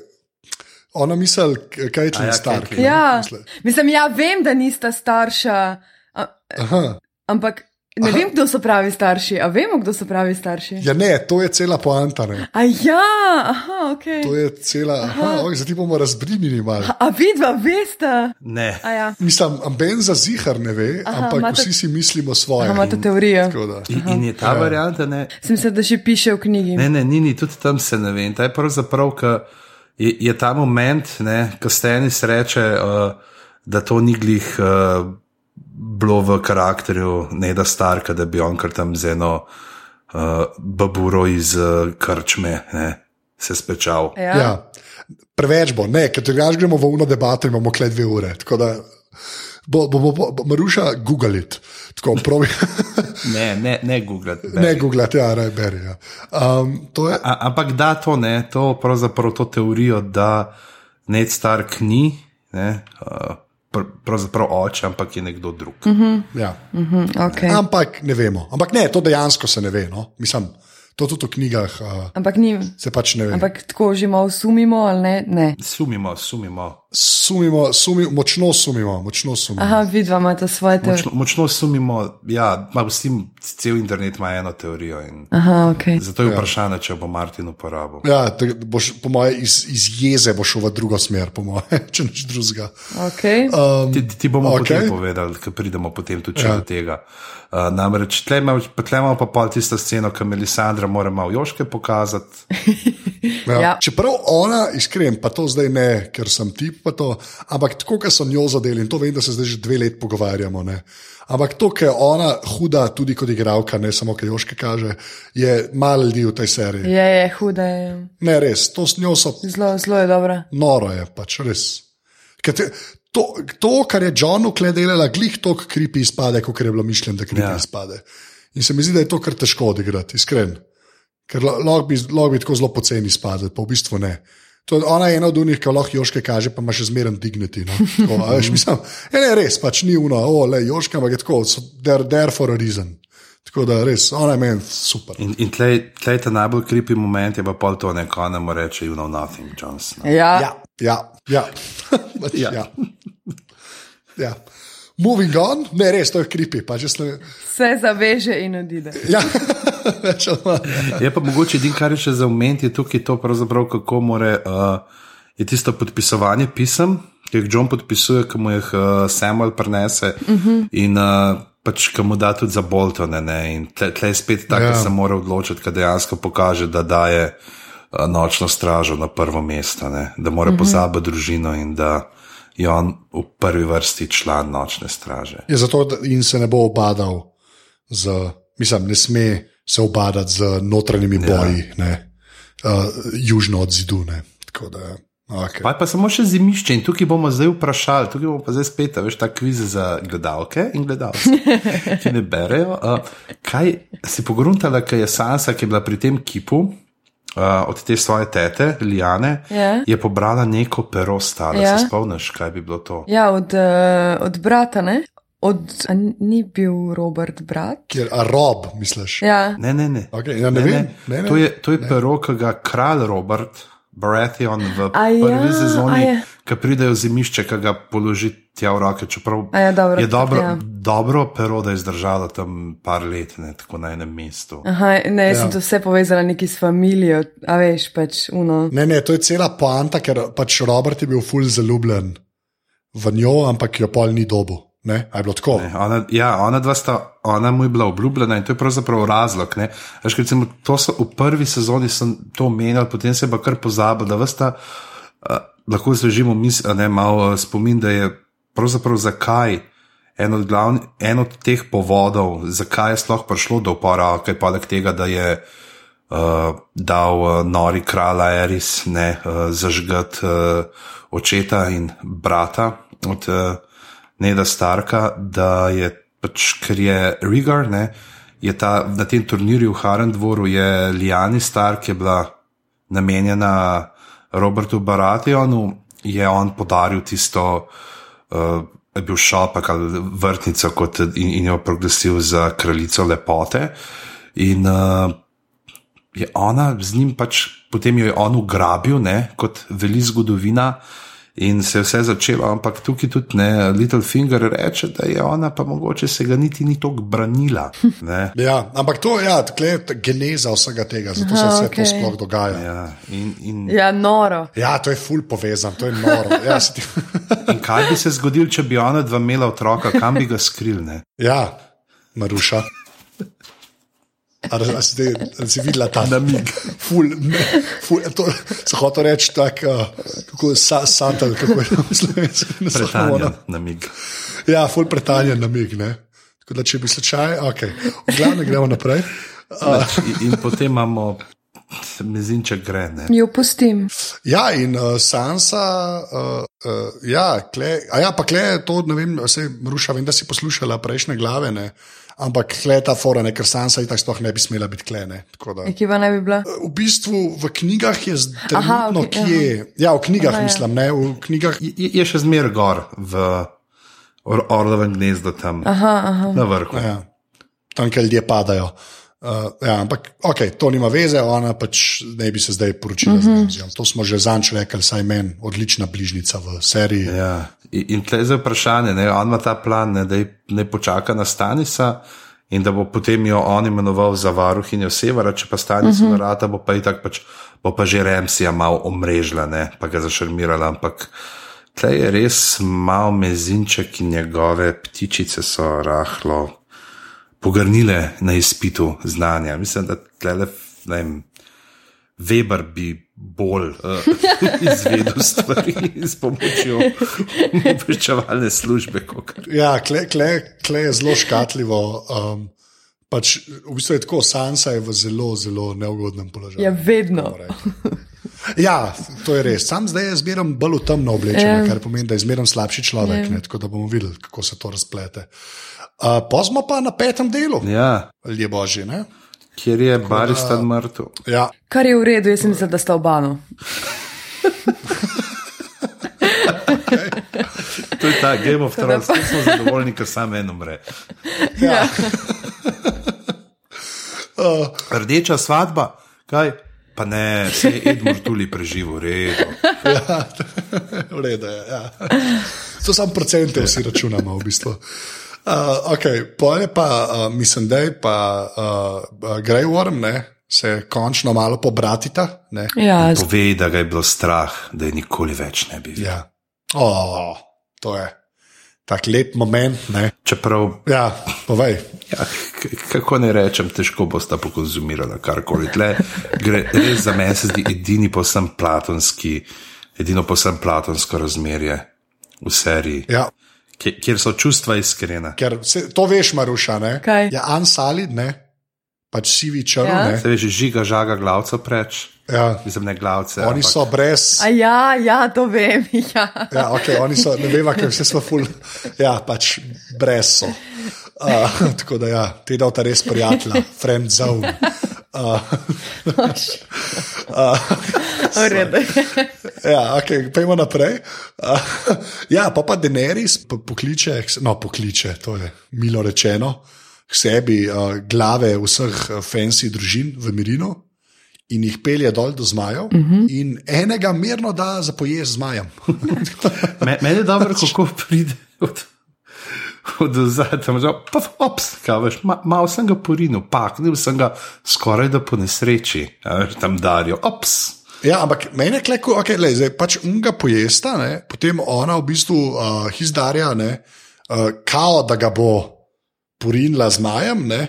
Ona misli, kaj je A ja, ja, Stark. Caitlyn. ne, Ja, misli. mislim, ja, vem, da nista starša, a, Aha. ampak ne vem, kdo so pravi starši. A vemo, kdo so pravi starši? Ja, ne, to je cela poanta. Ne. A ja, aha, ok. To je cela. Aha, ok, zdaj ti bomo razbrinili malo. A vidva veste? Ne. A ja, Mislim, Ben za zihar ne ve, Aha, ampak imate- vsi si mislimo svoje. aha, imate teorijo. In, in je ta varianta, ne? Sem se, da še piše v knjigi. Ne, ne, ni, ni, tudi tam se ne ve. In ta je pravzaprav, ka je, je ta moment, ko Stenis reče, uh, da to ni glih uh, bilo v karakterju Neda Starka, da bi on kar tam z eno uh, baburo iz uh, krčme ne, se spečal. Ja. Ja. Preveč bo, ne, ker če gremo v uno debato, imamo kle dve ure. Tako da bo, bo, bo, bo, Maruša Google it. Tako probi. Ne, ne, ne Google. ne Google, ja, raj beri. Ja. Um, to je. A, ampak da to ne, to pravzaprav to teorijo, da Ned Stark ni, ne, uh, pr pravzaprav oče, ampak je nekdo drug. Mm -hmm. Ja. Okay. Ampak ne vemo. Ampak ne, to dejansko se ne ve. No? Mislim, to tudi v knjigah uh, Ampak, ni, se pač ne ve. ampak tako že malo sumimo, ali ne? ne. Sumimo, sumimo. Sumimo, sumimo, močno sumimo, močno sumimo. Aha, vidva imate svoje teorije. Močno, močno sumimo, ja, vsi, cel internet ima eno teorijo. in Aha, ok. Zato je vprašanje, če bo Martin uporabil. Ja, te, boš, po mojem, iz, iz jeze boš šel v drugo smer, po mojem, če nič drugega. okay. Um, Ti, ti bomo okay. potem povedali, ko pridemo potem tudi ja. Ja. do tega. Uh, namreč tle imamo pa, tle imamo pa pol tisto sceno, ki Melisandra mora malo joške pokazati. Ja. Ja. Čeprav ona, iskren, pa to zdaj ne, ker sem tip, pa to, ampak tako, ker so njo zadeli in to vem, da se zdaj že dve leti pogovarjamo. Ne. Ampak to, ker je ona huda, tudi kot igralka, ne samo, ker joške kaže, je malo ljudi v tej seriji. Je, je, huda je. Ne, res, to s njo so Zelo, zelo je dobra. noro, je pač res. Te, to, to, kar je Johnu kle delala, glih tok kripi izpade, kot je bilo mišljeno, da kripi Ja. izpade. In se mi zdi, da je to kar težko odigrati, iskren. Ker lahko bi, lahko bi tako zelo poceni izpadel, pa v bistvu ne. To, ona je ena od unih, ki lahko joške kaže, pa ima še zmeren dignity. No? Tako, a veš, mislim, je ne, res, pač ni uno, o, le, joška, ampak je tako, so there, there for a reason. Tako da res, ona je meni super. In, in tlej, tlej ta najbolj kripi moment je pa pol to, ne, ko ne more reči, you know nothing, Johnson. Ja, Ja, ja, ja. Pač, Ja. ja. Moving on, ne res, to je kripi, ste. se zaveže in odide. Ja. Je pa mogoče edino, kar je še za omeniti, je tukaj to, kako more, uh, je tisto podpisovanje pisem, ki jih John podpisuje, ki mu jih uh, Samuel prenese uh -huh. in uh, pač, ki mu da tudi za Boltone. Ne? In tle, tle je spet tako, da Ja. se mora odločiti, da dejansko pokaže, da daje uh, nočno stražo na prvo mesto, ne? da mora uh -huh. pozabiti družino in da je on v prvi vrsti član nočne straže. Je zato, in se ne bo obadal z, mislim, ne sme se obadati z notranjimi boji, ne, uh, južno od zidu. Ne. Tako da, okay. Pa, pa samo še zimišče in tukaj bomo zdaj vprašali, tukaj bomo pa zdaj spet, veš, ta kviz za gledalke in gledalce, ki ne berejo. Uh, kaj si pogruntala, kaj je Sansa, ki je bila pri tem kipu? Uh, od te svoje tete, Lijane, Ja. je pobrala neko pero stalo. Ja. Se spomniš, kaj bi bilo to? Ja, od, uh, od brata, ne? Od, ni bil Robert brat? Kjer, a rob, misliš? Ja, Ne, ne, ne. Okay, ja, ne, ne, vem, ne, ne. To je, to je pero, ki ga kralj Robert Baratheon v A prvi ja, sezoni, ki pridejo zimišče, ki ga položi tja v roke. Čeprav A ja, dobro, je dobro, ja. dobro pero, da je zdržalo tam par let, ne, tako na enem mestu. Aha, ne, jaz Ja. sem to vse povezala neki s familijo, a veš, pač uno. Ne, ne, to je cela poanta, ker pač Robert je bil ful zaljubljen v njo, ampak jo pol ni dobu. Ne? A je bilo tako? Ne, Ona, ja, ona dva sta, ona mu je bila obljubljena in to je pravzaprav razlog. Veš, recimo, to so v prvi sezoni to omenjal, potem se je pa kar pozabil, da vsta, uh, lahko zvežimo mis, a ne malo uh, spomin, da je pravzaprav zakaj. En od, glavni, en od teh povodov, zakaj je sploh prišlo do upora, kaj poleg tega, da je uh, dal uh, nori kralj Eris ne, uh, zažgati uh, očeta in brata od uh, Neda Starka, da je pač, ker je Rigar, ne, je ta, na tem turnirju v Harendvoru je Liani Stark, ki je bila namenjena Robertu Barationu, je on podaril tisto. Uh, je bil šopek ali vrtnica kot, in, in jo proglasil za kraljico lepote. In uh, je ona z njim pač, potem jo je on ugrabil, ne, kot veli zgodovina. In se je vse začelo, ampak tukaj tudi ne, Littlefinger reče, da je ona pa mogoče se ga niti ni tako branila. Ne. Ja, ampak to ja, je geneza vsega tega, zato se Aha, vse okay. to sploh dogaja. Ja. In, in, Ja, noro. ja, to je ful povezan, to je noro. Ja, se ti, in kaj bi se zgodilo, če bi ona dva imela otroka, kam bi ga skril? Ne? ja Maruša. A, a, si, a si videla ta namig? Ful, ne, ful, to, se hoče reči tako, uh, kako je sa, satel, kako je v slovenski Pretanjen namig. Ja, ful pretanjen namig. Ne? Tako da, če bi slučaj, ok, v glavnem gremo naprej. Uh, In, in potem imamo mezinček gre. Ne? Jo pustim. Ja, in uh, Sansa, uh, uh, ja, kle, a ja, pa kle to, ne vem, se ruša, vem, da si poslušala prejšnje glave, ne. Ampak kle je ta fora, ne, ker Sansa in tako sploh ne bi smela biti klene. Ekipa ne bi bila. V bistvu v knjigah je zdaj, okay, kje. Ja, v knjigah aha, mislim, ne, v knjigah. Je, je še zmer gor v or Orlovem gnezdu tam aha, aha. na vrhu. Ja, tam, kjer ljudje padajo. Uh, ja, ampak okay, to nima veze, ona pač ne bi se zdaj poročila uh -huh. z njim. To smo že zanč rekli, saj meni odlična bližnica v seriji. Ja. In, in tle za vprašanje, ne, on ima ta plan, ne, da ne počaka na Stanisa in da bo potem jo on imenoval za varuhinjo severa, če pa Stanis uh -huh. narata, bo pa itak pač, bo pa že Remsija malo omrežila, ne, pa ga zašarmirala, ampak tle je res mal mezinček in njegove ptičice so rahlo pogrnile na izpitu znanja. Mislim, da tlele, ne vem, Weber bi bolj uh, izvedel stvari s pomočjo obveščevalne službe. Ja, kle, kle, kle je zelo škatljivo. Um, pač, v bistvu je tako, Sansa je v zelo, zelo neugodnem položaju. Ja, vedno. Ja, to je res. Sam zdaj zmeram bolj temno oblečen, kar pomeni, da je zmeram slabši človek. Ne, tako da bomo videli, kako se to razplete. Uh, pa smo pa na petem delu. Ja. Ljudje božji. Ne? Kjer je Baristan mrtev. Ja. Kar je v redu, jaz mislim, da sta obano. okay. To je ta Game of Thrones, ki smo zadovoljni, ker samo eno mre. Ja. uh. Rdeča svadba, kaj? Pa ne, se je Edmund tudi preživel, redo. Ja, v redu je. Ja. To samo procente vsi računamo, v bistvu. Uh, okay, Poje pa, uh, mislim, da je pa uh, Grey Worm, ne, se končno malo pobratita. Ja, Povej, da ga je bilo strah, da je nikoli več ne bi videl. Ja. Oh, to je tak lep moment. Ne. Čeprav. Ja, povej. Ja, kako ne rečem, težko bo sta pokonzumirala karkoli. Tle gre res za meni, se zdi edini posem platonski, edino posem platonsko razmerje v seriji. Ja. Kjer so čustva iskrena. Ker se, to veš, Maruša, ne? Kaj? Je Ansalid, ne? Pač sivi črn. Ja. Se veš, žiga, žaga, glavca preč. Ja. Mislim, ne glavce. Oni ampak... so brez. A ja, ja, to vem. Ja, ja ok, oni so, ne vem, kaj vse smo ful. Ja, pač brez so. Uh, tako da, ja, te da ta res prijatelja, friend zone. Uh, uh, ja, okay, Pejmo naprej. Uh, ja, pa pa Denerys pokliče, no, pokliče, to je milo rečeno, k sebi uh, glave vseh fancy družin v Mirinu in jih pelje dol do zmajev, uh -huh. in enega mirno da za pojez zmajem. Meni je dobro, kako pride. Od od zadaj, da pa ops, kavaš, ma, malo sem ga porinil, paknil sem ga skoraj da po nesreči, veš, tam darijo, ops. Ja, ampak meni je kleko, okay, lej, zdaj pač unga pojesta, ne, potem ona v bistvu uh, izdarja, ne, uh, kao da ga bo porinila z majem, ne,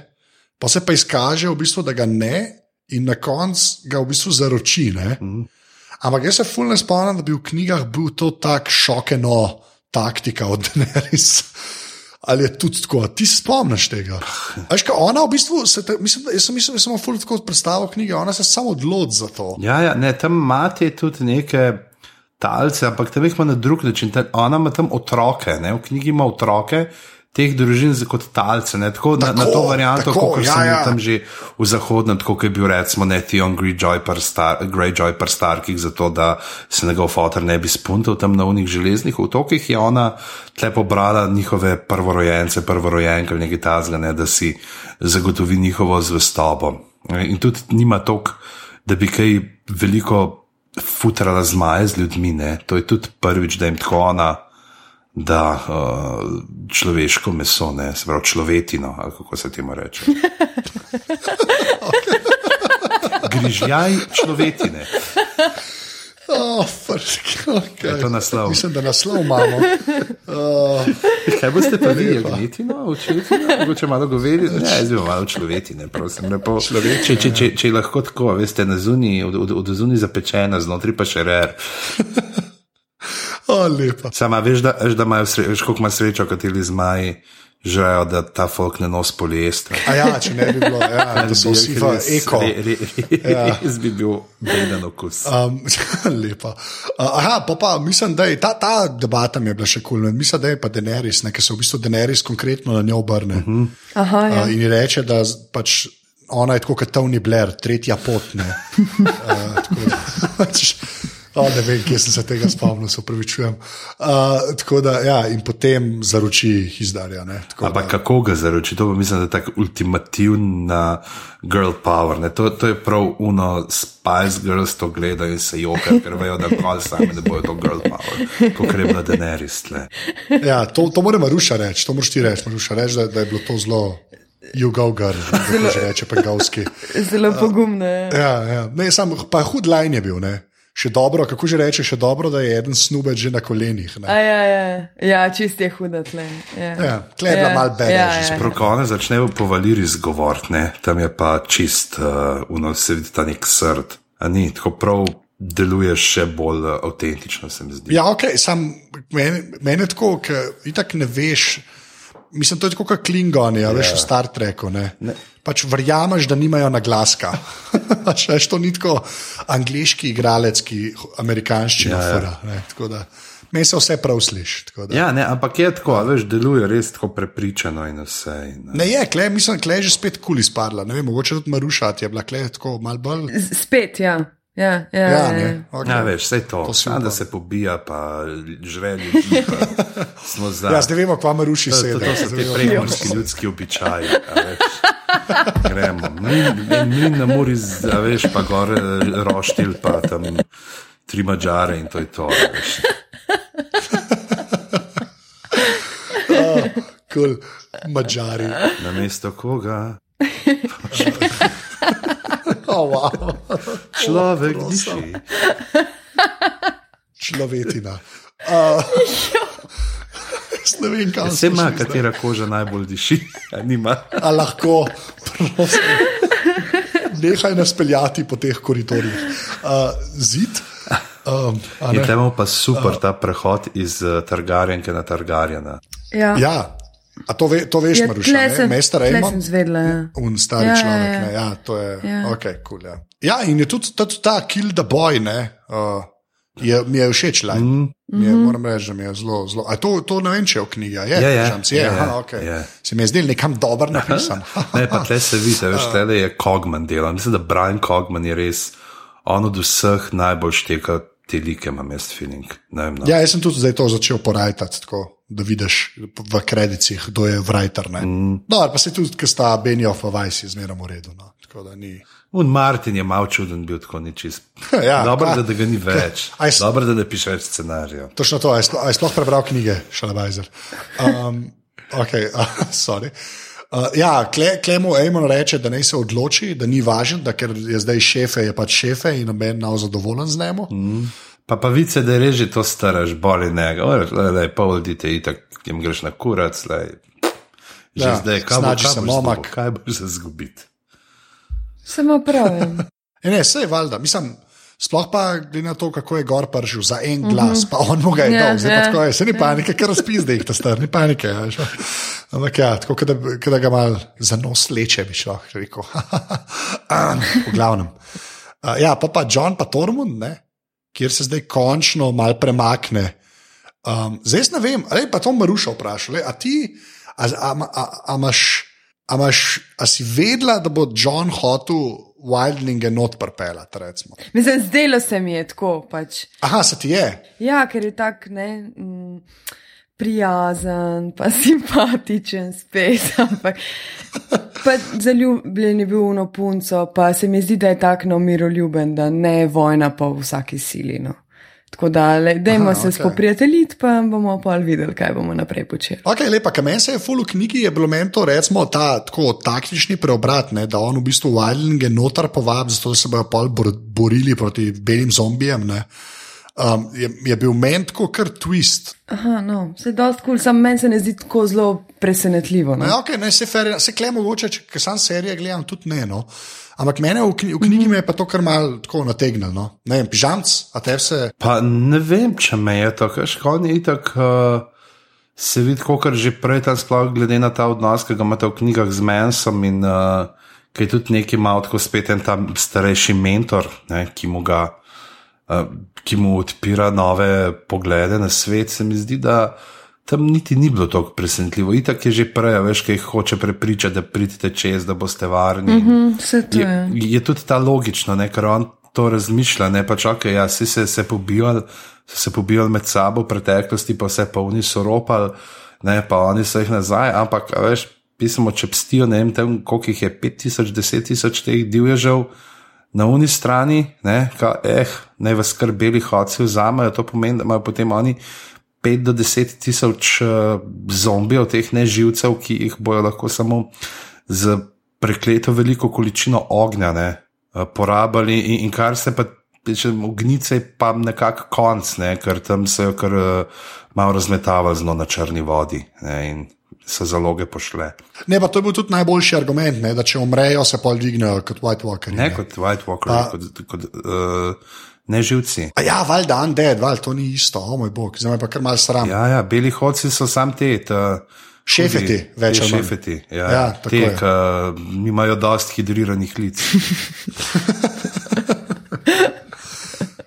pa se pa izkaže v bistvu, da ga ne, in na koncu ga v bistvu zaroči. Mm. Ampak jaz se fulno spomnim, da bi v knjigah bil to tak šokeno taktika od Daenerys ali je tudi tako, ti se spomniš tega. Veš, kaj ona v bistvu, te, mislim, jaz sem mislil, da sem fulj tako predstavil knjige, ona se samo odloči za to. Ja, ja ne, tam imate tudi neke talce, ampak tam jih ima na drug način. Ona ima tam otroke, ne, v knjigi ima otroke teh družin kot talce. Tako, tako, na, na to varianto, kot ja, sem ja. tam že v zahodnem, kot je bil recimo Netion Greyjoy per Starkih, zato da se njegov fotor ne bi spuntal tam na unih železnih otokih, je ona tle pobrala njihove prvorojence, prvorojenke ali nekaj tazga, ne, da si zagotovi njihovo zvestobo. In tudi nima tok, da bi kaj veliko. Futrala zmaje z ljudmi, ne? to je tudi prvič, da jim tako ona da uh, človeško meso, ne se pravi človetino, ali kako se temu reče. Grižljaj človetine. Oh, okay. Je to naslov? Mislim, da naslov imamo. Uh, Kaj boste pa vi, gledetino, učitino, če malo govori? Ne, zdaj malo človetine, prosim. Lepo, če, če, če, če lahko tako, veste, na zuni, od, od, od zuni zapečena, znotraj pa še rer. Oh, Sama veš, da, veš, da imajo sre, veš, koliko ima srečo, kateri zmaji želejo, da ta folk ne nos poliester. A ja, če ne bi bilo, ja, da so vsi v eko. Re, re, Ja. Res bi bil beden okus. Um, lepa. Uh, aha, pa, pa mislim, da je ta, ta debata mi je bila še kul. Cool. Mislim, da je pa Daenerys, ne, ker se v bistvu Daenerys konkretno na njo obrne. Uh -huh. Aha, ja. uh, in reče, da pač ona je tako kot Tony Blair, tretja pot. Ne, uh, tako pač, Oh, ne vem, kje sem se tega spomnil, se upravičujem. Uh, tako da, ja, in potem zaroči izdarja. ne, tako Ampak kako ga zaroči? To pa mislim, da je tako ultimativna girl power. Ne? To, to je prav uno Spice Girls to gledajo in se jokajo, ker vejo, da prav sami ne bojo to girl power, kot je bila Daenerys. Ja, to, to mora Maruša reči, to moraš ti reči, Maruša, reči da, da je bilo to zelo jugovgar, da že reče pegalski. Zelo pogumno je. Ja, ja. Ne, sam, pa hud line je bil, ne. Še dobro, kako že reče, še dobro, da je eden snubec že na kolenih. Ja, ja, ja čist je huda tle. Ja, Ja, tle je bila malo badass ja, ja. Prav ko one začnejo po Valiri zgovoriti, ne? tam je pa čist, uh, uno se vidi ta nek srd. A ni, tako prav deluje še bolj uh, avtentično, se mi zdi. Ja, ok, sam meni, meni je tako, ker itak ne veš. Mislim, to je kot Klingoni, a veš v Star Treku. Ne? Ne. Pač verjameš, da nimajo naglaska. Pač, veš, to ni tako angliški igralec, ki amerikanščino Ja, ja, ja. Ne? Da Meni se vse prav sliši. tako da- Ja, ne, ampak je tako, a veš, deluje res tako prepričano in vse. In, uh, Ne je, kle, mislim, kle je že spet kul izpadla. Ne vem, mogoče tudi Maruša ti je bila kle tako mal bolj. Spet, ja. Ja, ja, Ja, ja, ne. ja. Okay. Ja, veš, vse to, To si samo da se pobija, pa žre ljudi. Pa smo za. Ja, zdaj vemo, kva Maruši To, sedi. to, to so ti prekmorski ljudski običaji. a veš. Gremo. Mlin, mlin na muri, z- a veš, pa gore eh, roštilj, pa tam tri mačare in to je to. veš. Cool. Mačari. Na mesto koga? Oh, wow. Človek diši. Človetina. Uh, ne vem, kam Se smo ima, katera koža najbolj diši. A. A lahko, prosim. Nehaj nas peljati po teh koridorjih. Uh, zid. Um, In ne? temu pa super ta prehod iz uh, Targarjenke na Targarjena. ja. ja, a to, ve, to veš, Ja, Maruša, ne? Mester sem zvedela, ja. Un stari Ja, ja, človek. ja. Ja, ja. Ja, to je. Ja. Ja. Okay, cool, ja. ja, in je tudi, tudi ta Kill the Boy, ne, uh, je, mi je všeč. Mm. Mhm. Mi je, moram reči, da mi je zelo. zelo a to, to ne vem, če je v knjigi. Je, Ja, ja, Žamc, je, ja, ja, aha, okay. ja. Se mi je zdel nekam dober napisan. Ne, pa tle se vidi, veš, tle je Kogman delal. Mislim, da Brian Kogman je res on od vseh najbolj šteka te like, imam jaz feeling. Vem, no. Ja, jaz sem tudi zdaj to začel porajtati, tako, da vidiš v kredicih, kdo je writer. Mm. No, pa se tudi, ker sta Benioff in Vice zmeraj v redu. No. Un Martin je mal čuden bil, tako ni čist. Ja, Dobro, kva- da, da ga ni več. Aj Dobro, da ne piše več scenarijev. Točno to, a je sploh, a je prebral knjige, Šalabajzer. Um, okay, uh, sorry. Uh, ja, Kle, Klemo Amon reče, da naj se odloči, da ni važen, da ker je zdaj šefe, je pač šefe in noben nav zadovoljen z njim. Mm. Pa pa vice, da reži to staraš, boli njega. Le, pa odite itak, jim greš na kurac, le. Že Ja, zdaj, kaj bo, kaj se boš zgubil, kaj boš za zgubiti? Samo pravim. E ne, vse je valjda. Mislim, sploh pa glede na to, kako je gor pržil za en glas, mm -hmm. pa on mu ga je Ja, dal, zdaj pa ja. tako je, se ni panike, ker razpis, da jih ta star, ni panike. Ja. Ampak ja, tako da, da ga mal za nos leče, bi šlo, rekel. Um, v glavnem. Uh, ja, pa pa John pa Tormund, ne, kjer se zdaj končno mal premakne. Um, zdaj ne vem, ali pa to Maruša vprašal, a ti, a, a, a, a, imaš, a, imaš, a si vedela, da bo John hotel Wildlinge not prpelati, recimo. Mislim, zdelo se mi je tako. Pač. Aha, se ti je. Ja, ker je tak ne, mm, prijazen, pa simpatičen, spet. Ampak pa zaljubljen je bil v eno punco, pa se mi zdi, da je tak no miroljuben, da ne je vojna pa v vsaki sili. Tako da, le- dajmo Aha, se okay. spoprijateljiti, pa bomo pa videli, kaj bomo naprej počeli. Ok, lepa, kaj meni se je full v knjigi, je bilo meni to, recimo, ta tako taktični preobrat, ne, da on v bistvu Wildlinge notar povabi, zato se bojo pol bor, borili proti belim zombijem. Ne. Um, je, je bil meni tako kar twist. Aha, no, se je dosti kul, cool, samo meni se ne zdi tako zelo presenetljivo. No. Ja, okay, ne, se, fer, se kle mogoče, če ker sam serije gledam, tudi ne. No. Ampak mene v, kni, v knjigi me je pa to kar mal tako nategnilo. No. Ne vem, pižamc, a te vse. Pa ne vem, če me je to, kaj škodni itak. Uh, se vidi, kot že prej, tam sploh glede na ta odnos, ki ga imate v knjigah z Mensom in uh, ki je tudi neki malo tako spet en tam starejši mentor, ne, ki, mu ga, ki mu odpira nove poglede na svet, se mi zdi, da tam niti ni bilo tako presenetljivo. Itak je že prej, veš, kaj hoče prepričati, da pridete čez, da boste varni. Mm -hmm, je, je. je tudi ta logično, ne, ker on to razmišlja, ne pa čakaj, ja, si se, se pobijali so se pobijali med sabo v preteklosti, pa vse polni so ropali, ne, pa oni so jih nazaj, ampak, veš, pisamo, če pstijo, ne vem, tem, koliko jih je, 5000, 10000 teh divježev na uni strani, ne, ka, eh, ne v skrbeli hodci vzamejo, to pomeni, da imajo potem oni 5 do 10 tisoč uh, zombijev, teh neživcev, ki jih bojo lahko samo z prekleto veliko količino ognja ne, uh, porabili. In, in kar se pa če ognice, pa nekako konc, ne, ker tam se je kar uh, malo razmetava zelo na črni vodi ne, in so zaloge pošle. Ne, pa to je bil tudi najboljši argument, ne, da če umrejo, se pa dvignejo kot White Walker. Ne, ne kot White Walker, pa, kot. kot uh, Neživci. Ja, valjda, undead, valjda, to ni isto, o moj bog, zdaj pa kar mal sram. Ja, ja, beli hodci so sam te. Šefeti, več ali manj. Šefeti, ja. ja te, ki imajo dosti hidriranih lic.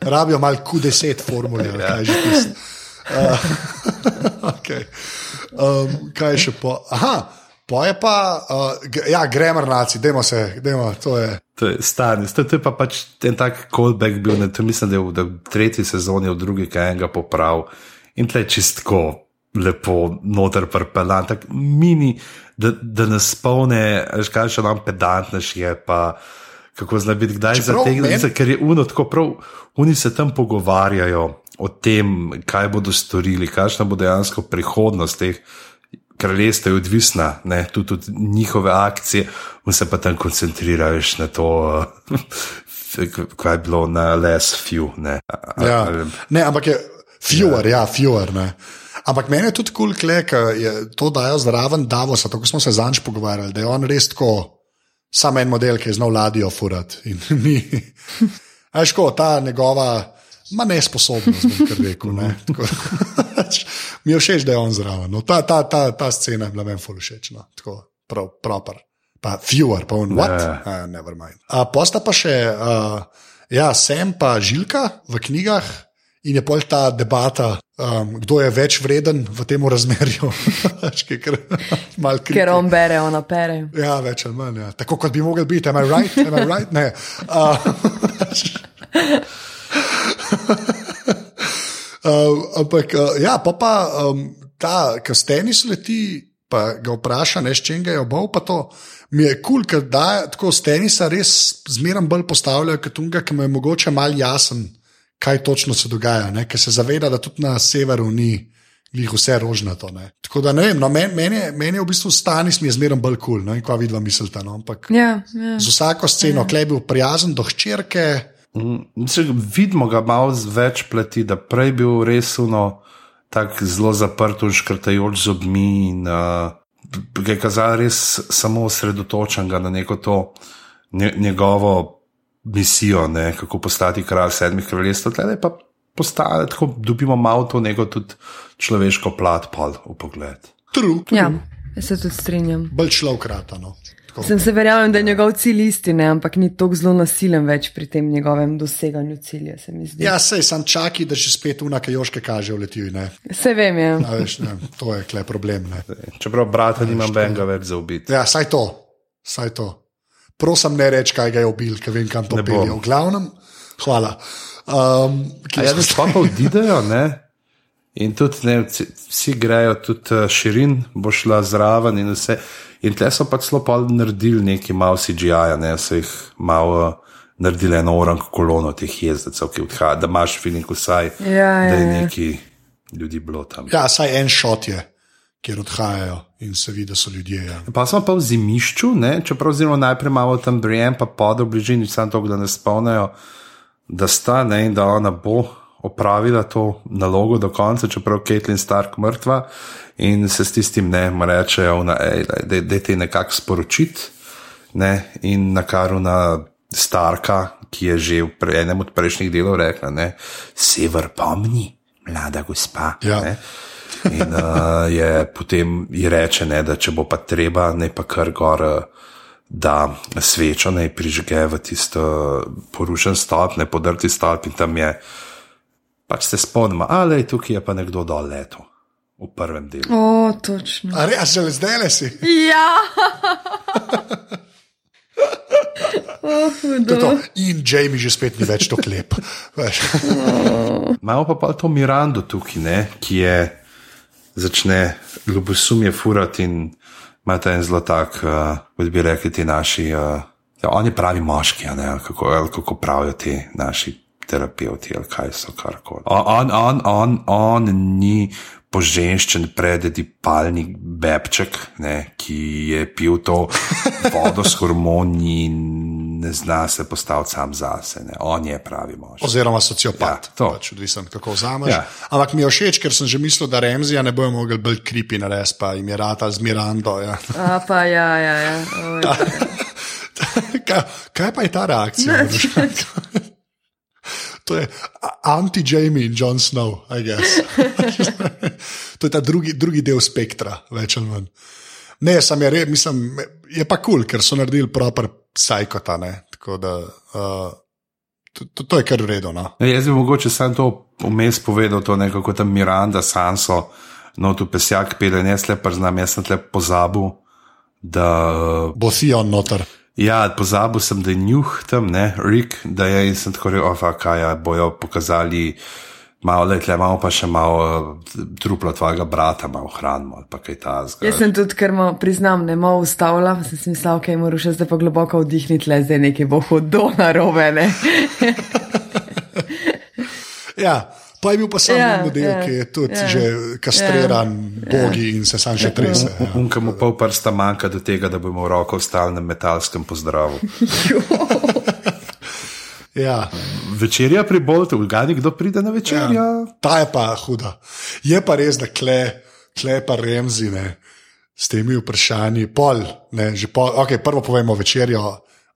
rabijo malo Q10 formule, ja. kaj že tisto. Uh, okay. Um, kaj še po. Aha, po je pa, uh, ja, gremo naci, dajmo se, dajmo, to je. To je stanje, to, to je pa pač en tak callback bil, ne, to mislim, da je v, da v tretji sezoni, v drugi, kaj enega poprav in tle čistko lepo noter prpeljan, tako mini, da, da nas spomne, kaj še nam pedantneš je pa kako zna biti kdaj zategnjen, ker je uno tako prav, oni se tam pogovarjajo o tem, kaj bodo storili, kakšna bo dejansko prihodnost teh kraljestev, odvisna, ne, tudi od njihove akcije, in se pa tam koncentriraš na to, kaj je bilo na less few. Ne, ja. ne ampak je fewer, ja, ja fewer. Ne. Ampak meni je tudi kul, cool, je to dajo zraven Davosa, tako smo se zanj pogovarjali, da je on res tako samo en model, ki je znal ladjo furati. Ajško, ta njegova, ma nesposobnost, bom kar rekel. Ne? Tako, mi je všeč, da je on zraven. No, ta, ta, ta, ta scena je bila meni všeč. No? Tako, prav, proper. Pa fewer, pa on what? Yeah. Uh, never mind. Uh, posta pa še, uh, ja, sem pa žilka v knjigah in je pol ta debata, um, kdo je več vreden v tem razmerju. Ker on bere, ona pere. Ja, več ali manj. Ja. Tako kot bi mogel biti, am I right? Am I right? Ne. Uh, uh, ampak, uh, ja, pa pa um, ta, ki steni sleti, pa ga vpraša, ne s čim ga je obal, pa to. Mi je kul, cool, da tako steni se res zmeraj bolj postavljajo kot unga, ki mu je mogoče mal jasen kaj točno se dogaja, ker se zaveda, da tudi na severu ni jih vse rožnato. Ne. Tako da ne vem, no, meni men men je v bistvu stani, mi je zmeraj bolj kul, cool, no, in kva vidva mislite. No, ja, ja. Z vsako sceno, ja. klej bil prijazen do hčerke. Mm, vidimo ga malo z več plati, da prej bil res uno. Tako zelo zaprt, škrtajoč z obmi, in uh, je kazal res samo osredotočen na neko to njegovo misijo, ne, kako postati kralj sedmih kraljestv, tle pa postane, tako dobimo malo to neko tudi človeško plat, pa v pogled. True, true. Ja, se tudi strinjam. Bolj človek ratano. Sem se verjamem, da je njegov cilj istine, ampak ni tako zelo nasilen več pri tem njegovem doseganju cilja. Ja, sej sem čaki, da že spet unake joške kaže v letiju. Se vem, ja. ja veš, ne, to je kle problem. Ne. Čeprav brata nimam benga več za ubiti. Ja, saj to, saj to prosim, ne reči, kaj ga je ubil, ker vem, kam to pelje. V glavnem, hvala. Um, ja, da pa odidejo, ne? In tudi ne, vsi grejo, tudi uh, širin bo šla zraven in vse. In tle so pač zelo pa naredili neki malo CGI, ne, so jih malo naredili eno oranko kolono teh jezdecev, ki odhajajo, da imaš feeling vsaj, ja, da je ja, ja. neki ljudi bilo tam. Ja, saj en šot je kjer odhajajo in se vidi, da so ljudje. Ja. Pa smo pa v zimišču, ne? čeprav zelo najprej imamo tam Brian, pa pod v bližini, samo to, da ne spomnijo, da sta ne in da ona bo opravila to nalogo do konca, čeprav je Caitlin Stark mrtva in se s tistim ne rečejo, da te nekako sporočiti. Ne? In na karu na Starka, ki je že v enem od prejšnjih delov rekla, da sever pomni, mlada gospa. Ja. In uh, je potem ji reče, ne, da če bo pa treba, ne pa kar gor, uh, da svečo naj prižge v tisto porušen stolp, ne podrti stolp in tam je, pač se spomnimo, ali tukaj je pa nekdo dol leto v prvem delu. O, točno. A, re, a že zdaj le si? Ja. Oh, To je to. In Jamie že spet ni več tako lep. Veš. Imamo pa, pa to Mirando tukaj, ne, ki je začne ljubosumje furati in ima ta en zelo tak, uh, kot bi rekli ti naši, uh, ja, oni pravi moški, ne, ali kako, ali kako pravijo ti naši terapeuti ali kaj so karkoli. On, on, on, on ni poženščen prededipalni bebček, ne, ki je pil to vodo s hormoni in ne zna se postaviti sam zase. Ne. On je pravi mož. Oziroma sociopat. Ja, pač, odvisen, kako vzameš. Ja. Ampak mi je všeč, ker sem že mislil, da Remzija ne bojo mogli bolj kripi narediti, pa jim je rata z Mirando. Ja. A, pa ja, ja. ja. Oj. kaj, kaj pa je ta reakcija? To je anti-Jamie in Jon Snow, I guess. to je ta drugi, drugi del spektra, več ali manj. Ne, sem je, mislim, je pa kul, cool, ker so naredili proper psajkota. ne, Tako da uh, to, to, to je kar vredno. No. Ja, jaz bi mogoče sam to vmes povedal, to nekako tam Miranda, Sanso, no tu pesjak pele, ne slepa znam, jaz sem tle pozabil, da. Bo si on noter. Ja, pozabil sem, da je njuh tam, ne, Rick, da je in sem tako rekel, ofa, kaj ja, bojo pokazali. Malo le, imamo pa še malo uh, truplo tvojega brata, malo hranimo ali pa kaj ta zgolj. Jaz sem tudi, ker mo, priznam, ne malo ustavila, sem si mislila, ok, moram še zdaj pa globoko vdihniti, le zdaj nekaj bo hudo narobe. Ne? Ja, pa je bil pa sam Ja, ja, model, ja, ja, ki je tudi ja. ja, že kastriran, ja, bogi in se sam še trese. Ja. Unka mu pol prsta manjka do tega, da bomo roko v stalnem metalskem pozdravu. Ja. Večerja pri Boltu, vgani, kdo pride na večerjo? Ja. Ta je pa huda. Je pa res, da kle, kle pa remzine s temi vprašanji. Pol, ne, že pol, okay, prvo povemo večerjo.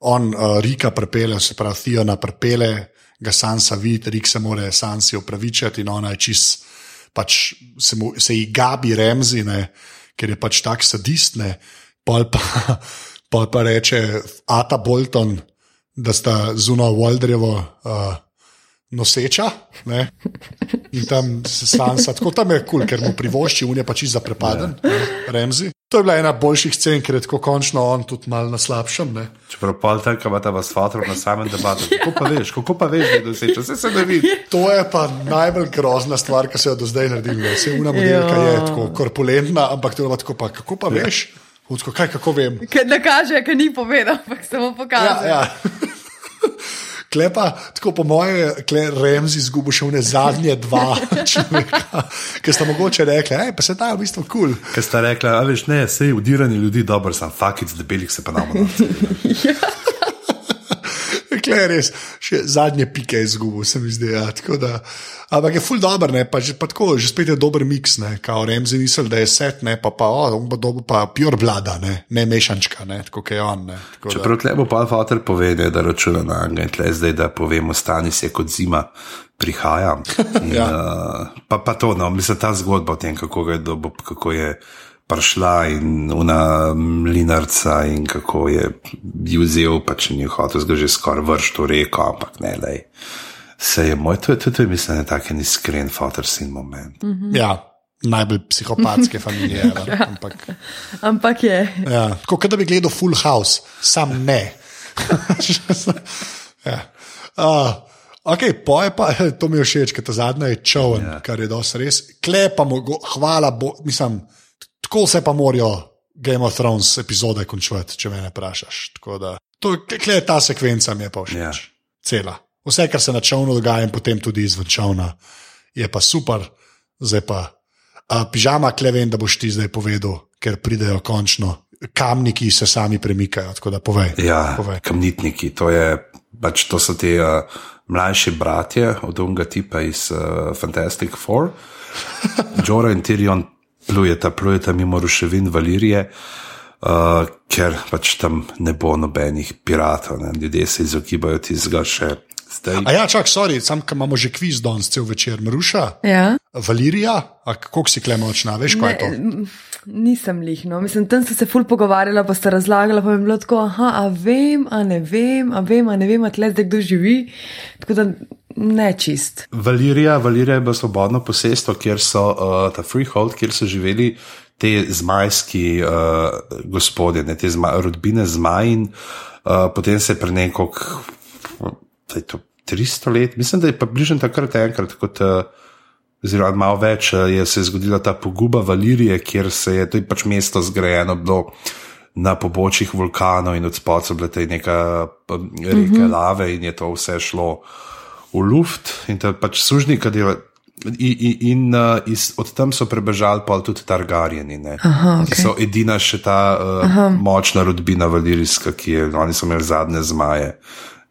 On uh, Rika prepele, se pravi, Fiona prepele, ga Sansa vidi, Rik se mora Sansi opravičiti in ona je čist, pač se, mu, se ji gabi remzine, ker je pač tak sadistne. Pol pa, pol pa reče Ata Bolton, da sta zunaj Waldrevo. Uh, noseča. Ne? In tam se sansa, tako tam je kul, cool, ker mu privošči, unje pa čisto prepaden, ja. Remzi. To je bila ena boljših scen, ker je tako končno on tudi mal na slabšem. Ne? Čeprav pol tako ima ta vas fotor na samem debatu. Kako pa veš, kako pa veš, da je doseča, vse se ne vidi. To je pa najbolj grozna stvar, ki se je do zdaj naredila. Vse una modelka je tako korpulentna, ampak to je pa tako, pa, kako pa veš? Tako, kaj, kako vem? Ker ne kaže, ker ni povedal, ampak samo Ja, pokazal. ja. Klepa, tako po moje, kle Remzi izgubil še vne zadnje dva človeka, ki sta mogoče rekli, hej, pa se ta je v bistvu kul. Cool. Ker sta rekla, a veš, ne, sej udirani ljudi, dobro, sem fakic, debelih se pa nam. Kle je res, še zadnje pike je izgubil, se mi zdi. Ja, da, ampak je ful dobr, ne, pa, že, pa tako, že spet je dober miks, ne, kao Remzi misel, da je set, ne, pa pa, o, on bo dobil pa pure blada, ne, ne mešančka, ne, tako je on. Ne, tako Čeprav tle bo pa fotor povedal, da računa na in tle zdaj, da povemo, stani se kot zima. Prihajam. In, Ja. uh, pa, pa to, no, mislim, ta zgodba o tem, kako je, dobo, kako je prišla in una mlinarca in kako je vzel, pa če ni hotel, zga že skoraj vrš to reko, ampak ne, lej. Se je moj, to je tudi, mislim, tak en iskren fotor sin moment. Mm. Ja, najbolj psihopatske familije. ever, ampak, Ampak je. ja, tako kot da bi gledal Full House, sam ne. ja. uh, Ok, poje pa, to mi je všeč, ker ta zadnja je čovn, Ja. yeah. kar je dosti res. Klepamo, go, hvala, bo, mislim, tako se pa morajo Game of Thrones epizode končati, če me ne vprašaš. Tako da, to, kle, ta sekvenca mi je pa všeč. Ja. Yeah. Cela. Vse, kar se na čovnu dogaja, in potem tudi izven čovna, je pa super, zdaj pa. A, pižama, kle vem, da boš ti zdaj povedal, ker pridejo končno. Kamniki se sami premikajo, tako da povej. Ja, povej. kamnitniki, to, je, pač, to so ti uh, mlajši bratje od unga tipa iz uh, Fantastic Four. Jora in Tyrion plujeta, plujeta mimo ruševin Valirije, uh, ker pač tam ne bo nobenih piratov, ne. ljudje se izogibajo tistega še Zdaj, A ja, čak, sorry, sam, imamo že kviz danes cel večer, Mruša, Ja. Valirija, a kako si klemočna, veš, kaj je to? nisem lihno. Mislim, tam ste se ful pogovarjala, pa ste razlagali, pa je bilo tako, aha, a vem, a ne vem, a vem, a ne vem, a tle zdaj kdo živi. Tako da ne čist. Valirija, Valirija je bilo svobodno posestvo, kjer so uh, ta freehold, kjer so živeli te zmajski uh, gospodje, ne, te zma, rodbine zmajin. Uh, potem se je pre nekog, da je to 300 let, mislim, da je pa bližnjo takrat enkrat, kot, uh, oziroma malo več, uh, je se zgodila ta poguba Valirije, kjer se je, to je pač mesto zgrajeno bilo. Na pobočjih vulkanov in od spodaj so bile te neka um, reke uh -huh. lave, in je to vse šlo v luft, in je pač sužnika dela. In, in, in uh, iz, od tam so prebežali pa tudi Targarjeni, ne, Aha, ki okej. so edina še ta uh, močna rodbina Valirijska, ki je, oni so imeli zadnje zmaje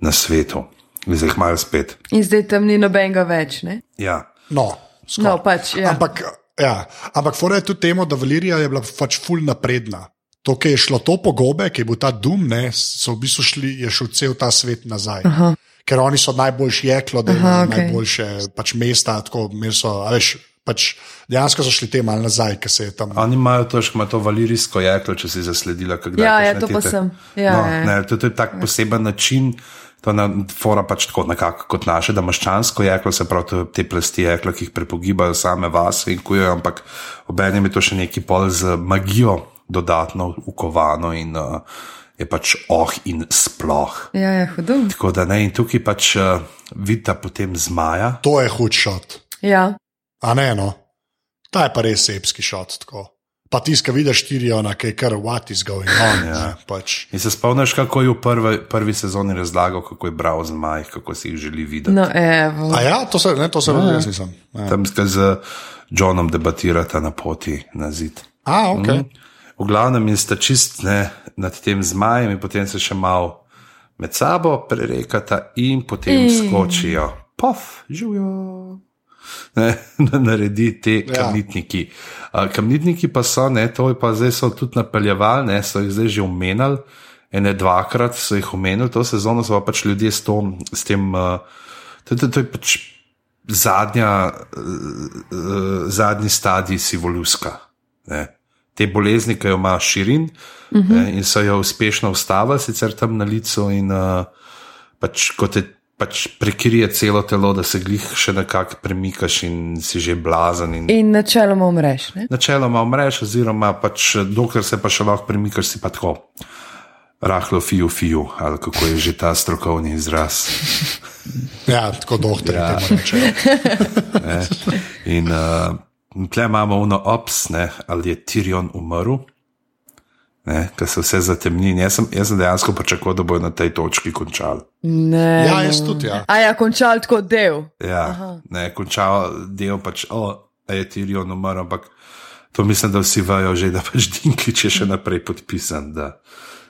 na svetu. In zdaj jih imajo spet. In zdaj tam ni nobenega več, ne? Ja. No, skoraj. No, pač, ja. Ampak, ja, ampak fora je tudi temu, da Valirija je bila pač ful napredna. To, ki je šlo to pogobe, ki je bil ta dum, ne, so v bistvu šli, je šel cel ta svet nazaj. Aha. Ker oni so najboljši jeklo, da imajo okej. najboljše pač mesta, tako imeli so, a veš, pač dejansko so šli te malo nazaj, ker se je tam. Oni imajo to, ima to valirijsko jeklo, če si zasledila, kako Ja, ja, to pa sem. Ja, no, ja. ne, to, to je tak poseben način. To je na fora pač tako nekako kot naše, da maščansko jeklo, se pravi to- te plasti jekla, ki jih prepogibajo same vase in kujejo, ampak obenem je to še neki pol z magijo dodatno ukovano in uh, je pač oh in sploh. Ja, ja, hudo. Tako da ne, in tukaj pač uh, vidita potem zmaja. To je hud šot. Ja. A ne, no. Ta je pa res sepski šot. Tako. Pa tiska vidiš štiri, ona, ki je kar what is going on. ja. pač. In se spomniš, kako je v prvi, prvi sezoni razlagal, kako je bral zmaj, kako si jih želi videti. No, evo. A ja, to se, ne, to se ja. res nisem. Ja. Tam sta z Johnom debatirata na poti na zid. A, ok. Mm. V glavnem in sta čist ne, nad tem zmajem, in potem se še malo med sabo prerekata, in potem In. skočijo, pof, živijo. Ne, naredi te Ja. kamnitniki. Ja. Kamnitniki pa so, ne, to je pa zdaj so tudi napeljevali, ne, so jih zdaj že omenjali, ene dvakrat so jih omenili, to sezono so pa pač ljudje s, to, s tem, uh, to, to, to je pač zadnja, uh, zadnji stadij sivoluska. Ne. Te bolezni, ki jo ima širin uh -huh. ne, in so jo uspešno ustavili, sicer tam na licu, in uh, pač kot te pač prekrije celo telo, da se glih še nekako premikaš in si že blazen. In In načeloma umreš, ne? Načeloma umreš, oziroma pač, dokler se pa še lahko premikaš, si pa tako. Rahlo fiju, fiju, ali kako je že ta strokovni izraz. Ja, tako doktor Ja. temu reče. Ne? In uh, tle imamo uno ops, ne? ali je Tirion umrl, ker se vse zatemni. In Jaz sem, jaz sem dejansko pričakoval, da bojo na tej točki končali. Ne. Ja, jaz tudi, ja. A ja, končal tako del. Ja, ne, končal del pač, o, je Tirion umrl, ampak to mislim, da vsi vajo že, da pač Dinkič je še naprej podpisan. Da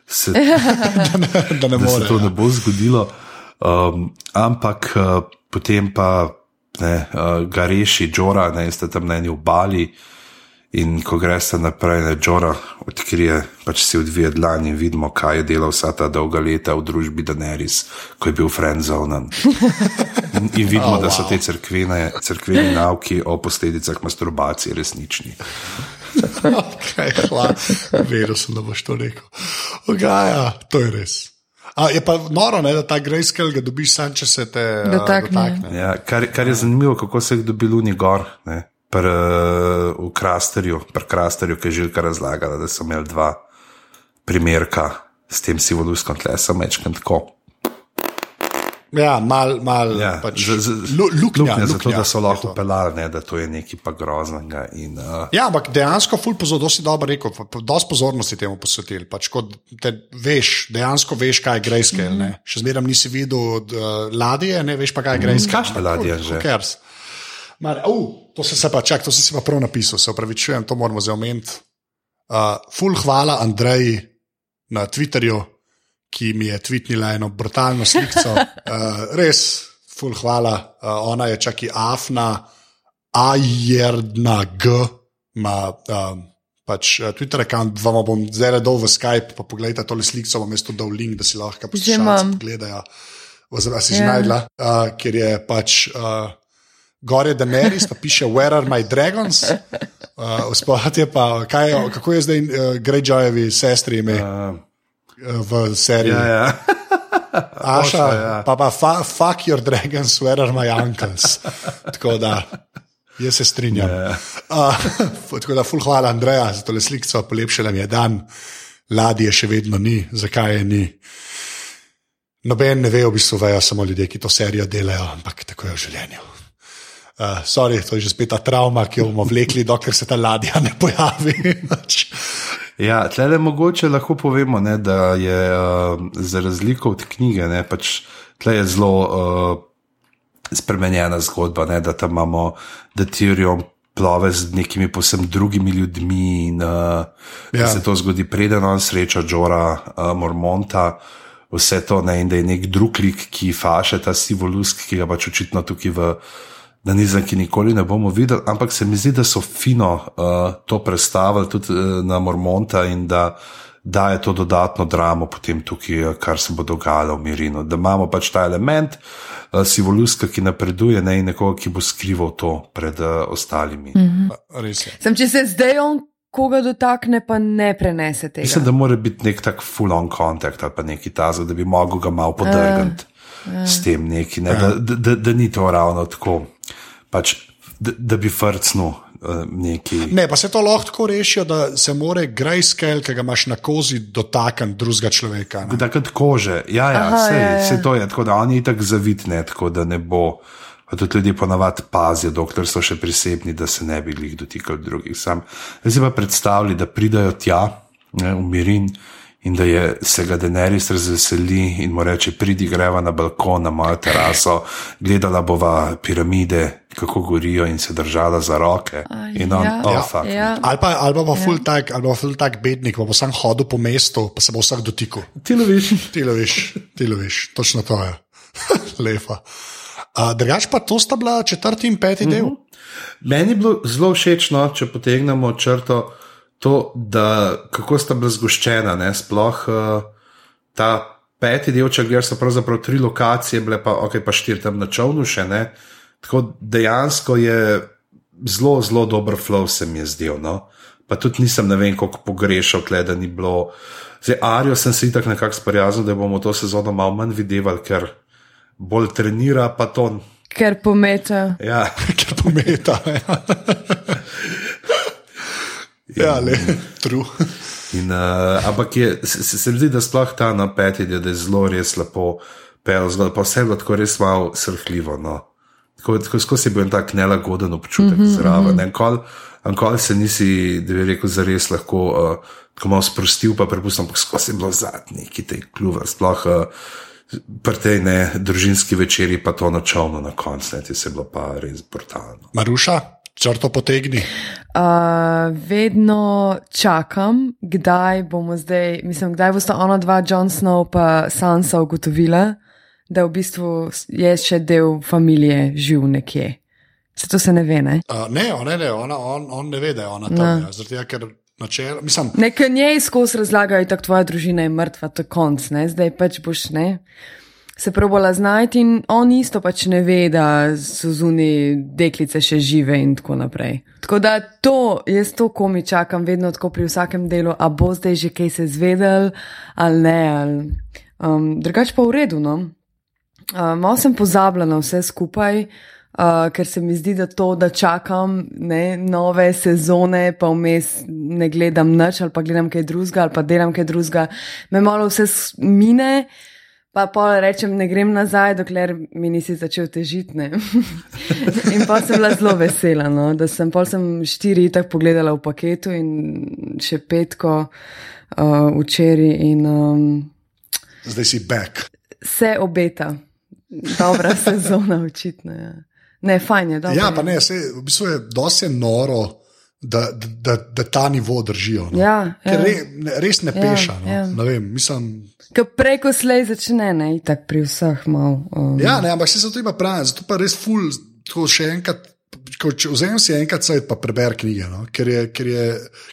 se, da ne, da ne da se more. to ja. ne bo zgodilo. Um, ampak uh, potem pa ne, uh, ga reši Džora, ne ste tam na eni obali. In ko greš naprej, ne Džora odkrije, pač si odvije dlan in vidimo, kaj je delal vsa ta dolga leta v družbi Daenerys, ko je bil friendzonen. In, in vidimo, oh, da so te crkvene, crkveni nauki o posledicah masturbacije resnični. Okay, hvala. Veril sem, da boš to rekel. Okay, ja, to je res. A, je pa noro, ne, da ta grejskel ga dobiš sam, če se te a, Dotakne. dotakne. Ja, kar, kar je zanimivo, kako se jih dobi Luni gor. Ne? Pr, v Krasterju, pri Krasterju, ki je Žilka razlagala, da so imeli dva primerka s tem sivoluskom tlesom, večkrat tako. Ja, mal, mal Ja, pač, z- z- lu, luknja, luknja, zato, da so je lahko to. pelali, ne, da to je nekaj pa groznega. In, uh, Ja, ampak dejansko, ful pozornosti, dosti dobro rekel, dosti pozornosti temu posvetili. Pač, kot te veš, dejansko veš, kaj je grejskel. Mm -hmm. Še zmeraj nisi videl uh, ladje, ne veš pa, kaj je grejskel. kakšna ladja že? Mar, uh, to sem se pa, čak, to sem si pa prav napisal, se upravičujem, to moramo zdaj omeniti. Uh, ful hvala Andreji na Twitterju, ki mi je tvitnila eno brutalno sliko. Uh, res, ful hvala. Uh, ona je čak i Afna, Ajerdna G, ima um, pač uh, Twitter račun, vam bom zdaj dal v Skype, pa pogledajte tole sliko, bom jaz to dal link, da si lahko poslušalci pogledajo. oziroma si že Ja. najdla, uh, ker je pač. Uh, Gor je Daenerys, pa piše Where are my dragons? Uh, Sploh je pa, kaj je, kako je zdaj uh, Greyjoyevi sestri ime uh, v seriji. Ja, ja. Aša, Oša, ja. pa pa fa, fuck your dragons, where are my uncles. Tako da, jaz se strinjam. Ja. Uh, tako da, ful hvala Andreja za to sliko, polepšala mi je dan, ladje še vedno ni, zakaj je ni. Noben ne ve, v bistvu vejo samo ljudje, ki to serijo delajo, ampak tako je v življenju. Uh, sorry, to je že spet ta travma, ki jo bomo vlekli, dokler se ta ladja ne pojavi. Ja, tle mogoče lahko povemo, ne, da je uh, za razliko od knjige, ne, pač tle je zelo uh, spremenjena zgodba, ne, da tam imamo, da Tyrion plove z nekimi posebno drugimi ljudmi in uh, ja. Ja. da se to zgodi, preden on sreča Džora uh, Mormonta. Vse to ne, in da je nek drug lik, ki faše ta sivolusk, ki ga pač očitno tukaj v na nizanki nikoli ne bomo videli, ampak se mi zdi, da so fino uh, to predstavili tudi uh, na Mormonta in da daje to dodatno dramo potem tukaj, uh, kar se bo dogajalo v Mirinu. Da imamo pač ta element uh, sivoluska, ki napreduje ne, in nekoga, ki bo skrival to pred uh, ostalimi. Mm. Je. Sem, če se zdaj on koga dotakne, pa ne prenese tega. Mislim, da mora biti nek tak full-on kontakt ali pa neki tazg, da bi mogel ga malo podrgniti uh, uh. s tem neki, ne, da, da, da, da ni to ravno tako, pač, da, da bi frcnil uh, neki. Ne, pa se to lahko tako rešijo, da se more grayscale, ki ga imaš na kozi, dotakniti drugega človeka. ne. Da kot kože, ja, ja, Aha, sej, ja, ja. sej to je tako, da oni tako zavitne, tako da ne bo. Pa tudi ljudje ponavadi pazijo, dokler so še prisebni, da se ne bi jih dotikali drugih. Sam, si pa predstavljaj, da pridajo tja, ne, v Mirin, in da je, se ga Denerys razveseli in mu reče: Pridi, greva na balkon, na mojo teraso, gledala bova piramide, kako gorijo in se držala za roke. A, in on, ja, oh, fuck. ja. Ali pa, ali pa bo ful tak, ali pa ful tak bednik, bo sam hodil po mestu, pa se bo vsak dotikal. Ti loviš. Ti loviš, ti loviš, točno to je. Lepa. Uh, Drugač pa to sta bila četrti in peti del. Mhm. Meni je bilo zelo všeč, no, če potegnemo črto, to, da kako sta bila zgoščena. Ne? Sploh uh, ta peti del, če gledaš, so pravzaprav tri lokacije, bile pa, okay, pa štiri tam na čovnu še. Ne? Tako dejansko je zelo, zelo dober flow, se mi je zdel. No? Pa tudi nisem ne vem, koliko pogrešal, tle, da ni bilo. Zdaj, Arijo sem se itak nekako sprijaznil, da bomo to sezono malo manj videli, ker bolj trenira, pa to. Ker pometa. Ja. Ker pometa. Ja, ja le, true. In, uh, ampak je, se, se, mi zdi, da sploh ta na peti, da je zelo res lepo pel, zgolj, pa vse je bilo tako res malo srhljivo. No. Tako, tako skozi je bil en tak nelagoden občutek mm -hmm, zraven. Enkoli enkol se nisi, da bi rekel, zares lahko uh, tako malo sprostil, pa prepustil, ampak skozi je bilo zadnji, ki te kljuva. Sploh uh, pri tej ne, družinski večerji, pa to načovno na koncu, ti se je bilo pa res brutalno. Maruša, črto potegni. Uh, vedno čakam, kdaj bomo zdaj, mislim, kdaj bosta ona dva, Jon Snow pa Sansa ugotovila, da v bistvu je še del družine živ nekje. Se to se ne ve, ne? Uh, ne, ne, ne, ona, on, on ne ve, da je ona tam. Ja, zaradi tega, ker načelo, mislim, Nekaj njej skozi razlagajo, da tvoja družina je mrtva, to je konc, ne? zdaj pač boš ne. Se probala znajti in on isto pač ne ve, da so zunaj deklice še žive in tako naprej. Tako da to, jaz to komi čakam vedno tako pri vsakem delu, a bo zdaj že kaj se zvedel ali ne. Ali, um, drugač pa v redu, no. Uh, malo sem pozabila na vse skupaj. Uh, ker se mi zdi, da to, da čakam ne, nove sezone, pa vmes ne gledam nič, ali pa gledam kaj drugega, ali pa delam kaj drugega, me malo vse mine, pa pa rečem, ne grem nazaj, dokler mi nisi začel težiti. ne. in pa sem bila zelo vesela, no, da sem pol sem štiri tako pogledala v paketu in še petko uh, včeraj in um, zdaj si back. se obeta. Dobra sezona, očitno. Ja. Ne, fajn je, dobro. Ja, pa ne, se, v bistvu je dosti noro, da, da, da, ta nivo držijo. No. Ja, Ker ja. re, ne, res ne Ja, peša. No. ja. Ne vem, mislim, Ker preko slej začne, ne, itak pri vseh mal. Um, ja, ne, ampak se zato ima pravi, zato pa res ful, tako še enkrat, vzamem si enkrat cajt, pa preber knjige, no? ker, je, ker, je,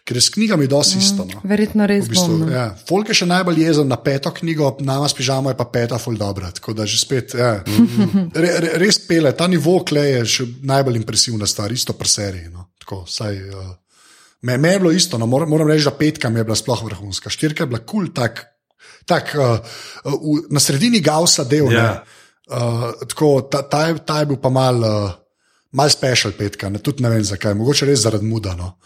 ker je s knjigami dosti isto. No? Verjetno res V bistvu, bom. no. ja. Folk je še najbolj jezen na peto knjigo, nama s pižamo je pa peta, ful dobra. Tako da že spet, ja. re, re, res pele, ta nivo klej je še najbolj impresivna stvar, isto pri seriji. No. Tako, saj, uh, me, me je bilo isto, no. moram, moram reči, da petka mi je bila sploh vrhunska, štirka je bila kul, cool, tak, tak uh, uh, na sredini Gausa del. Ja. ne. Uh, tako, ta, ta, je, ta je bil pa mal, uh, mal special petka, ne, tudi ne vem zakaj, mogoče res zaradi muda. No.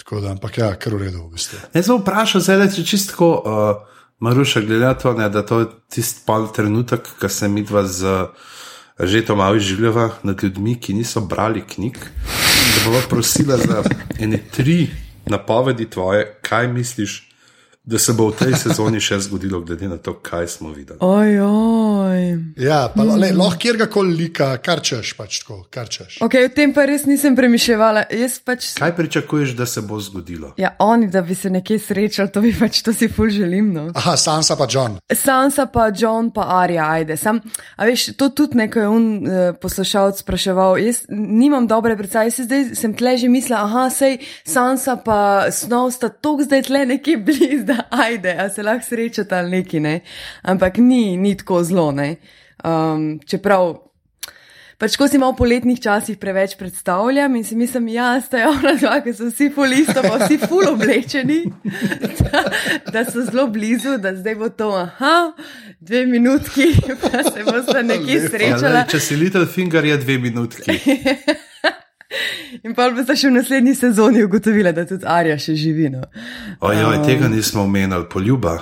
Tako da, ampak ja, kar v redu, v bistvu. Jaz sem vprašal, zdaj, če čistko, uh, Maruša, glede na to, ne, da to je tisti pol trenutek, ko se mi dva z Žetom malo življava nad ljudmi, ki niso brali knjig. Da bova prosila za ene tri napovedi tvoje, kaj misliš, da se bo v tej sezoni še zgodilo, glede na to, kaj smo videli. Ojoj. Ja, pa le, lahko kjerkoli lika, kar češ, pač tako, kar češ. Okay, o tem pa res nisem premišljala. Jaz pač. Kaj pričakuješ, da se bo zgodilo? Ja, oni, da bi se nekje srečali, to bi pač, to si ful želim. No. Aha, Sansa pa John. Sansa, pa John, pa Arja, ajde. Sam, a veš, to tudi nekaj un uh, poslušalec spraševal. Jaz nimam dobre predstave, jaz se zdaj sem tle že mislila, aha, sej Sansa pa Snow sta tok zdaj tle nekje blizu, da ajde, a se lahko srečata ali neki, ne. Ampak ni, ni tako zelo, ne. Um, čeprav. Pač, ko si malo poletnih časih preveč predstavljam in si mislim, ja, sta ona dva, ki so vsi ful isto, pa vsi ful oblečeni, da, da so zelo blizu, da zdaj bo to, aha, dve minutki, pa se bosta nekje Ja, srečala. zdaj, če si Little Finger, je dve minutki. In pa bosta še v naslednji sezoni ugotovila, da tudi Arja še živi. No. Ojoj, tega nismo omenjali, poljuba.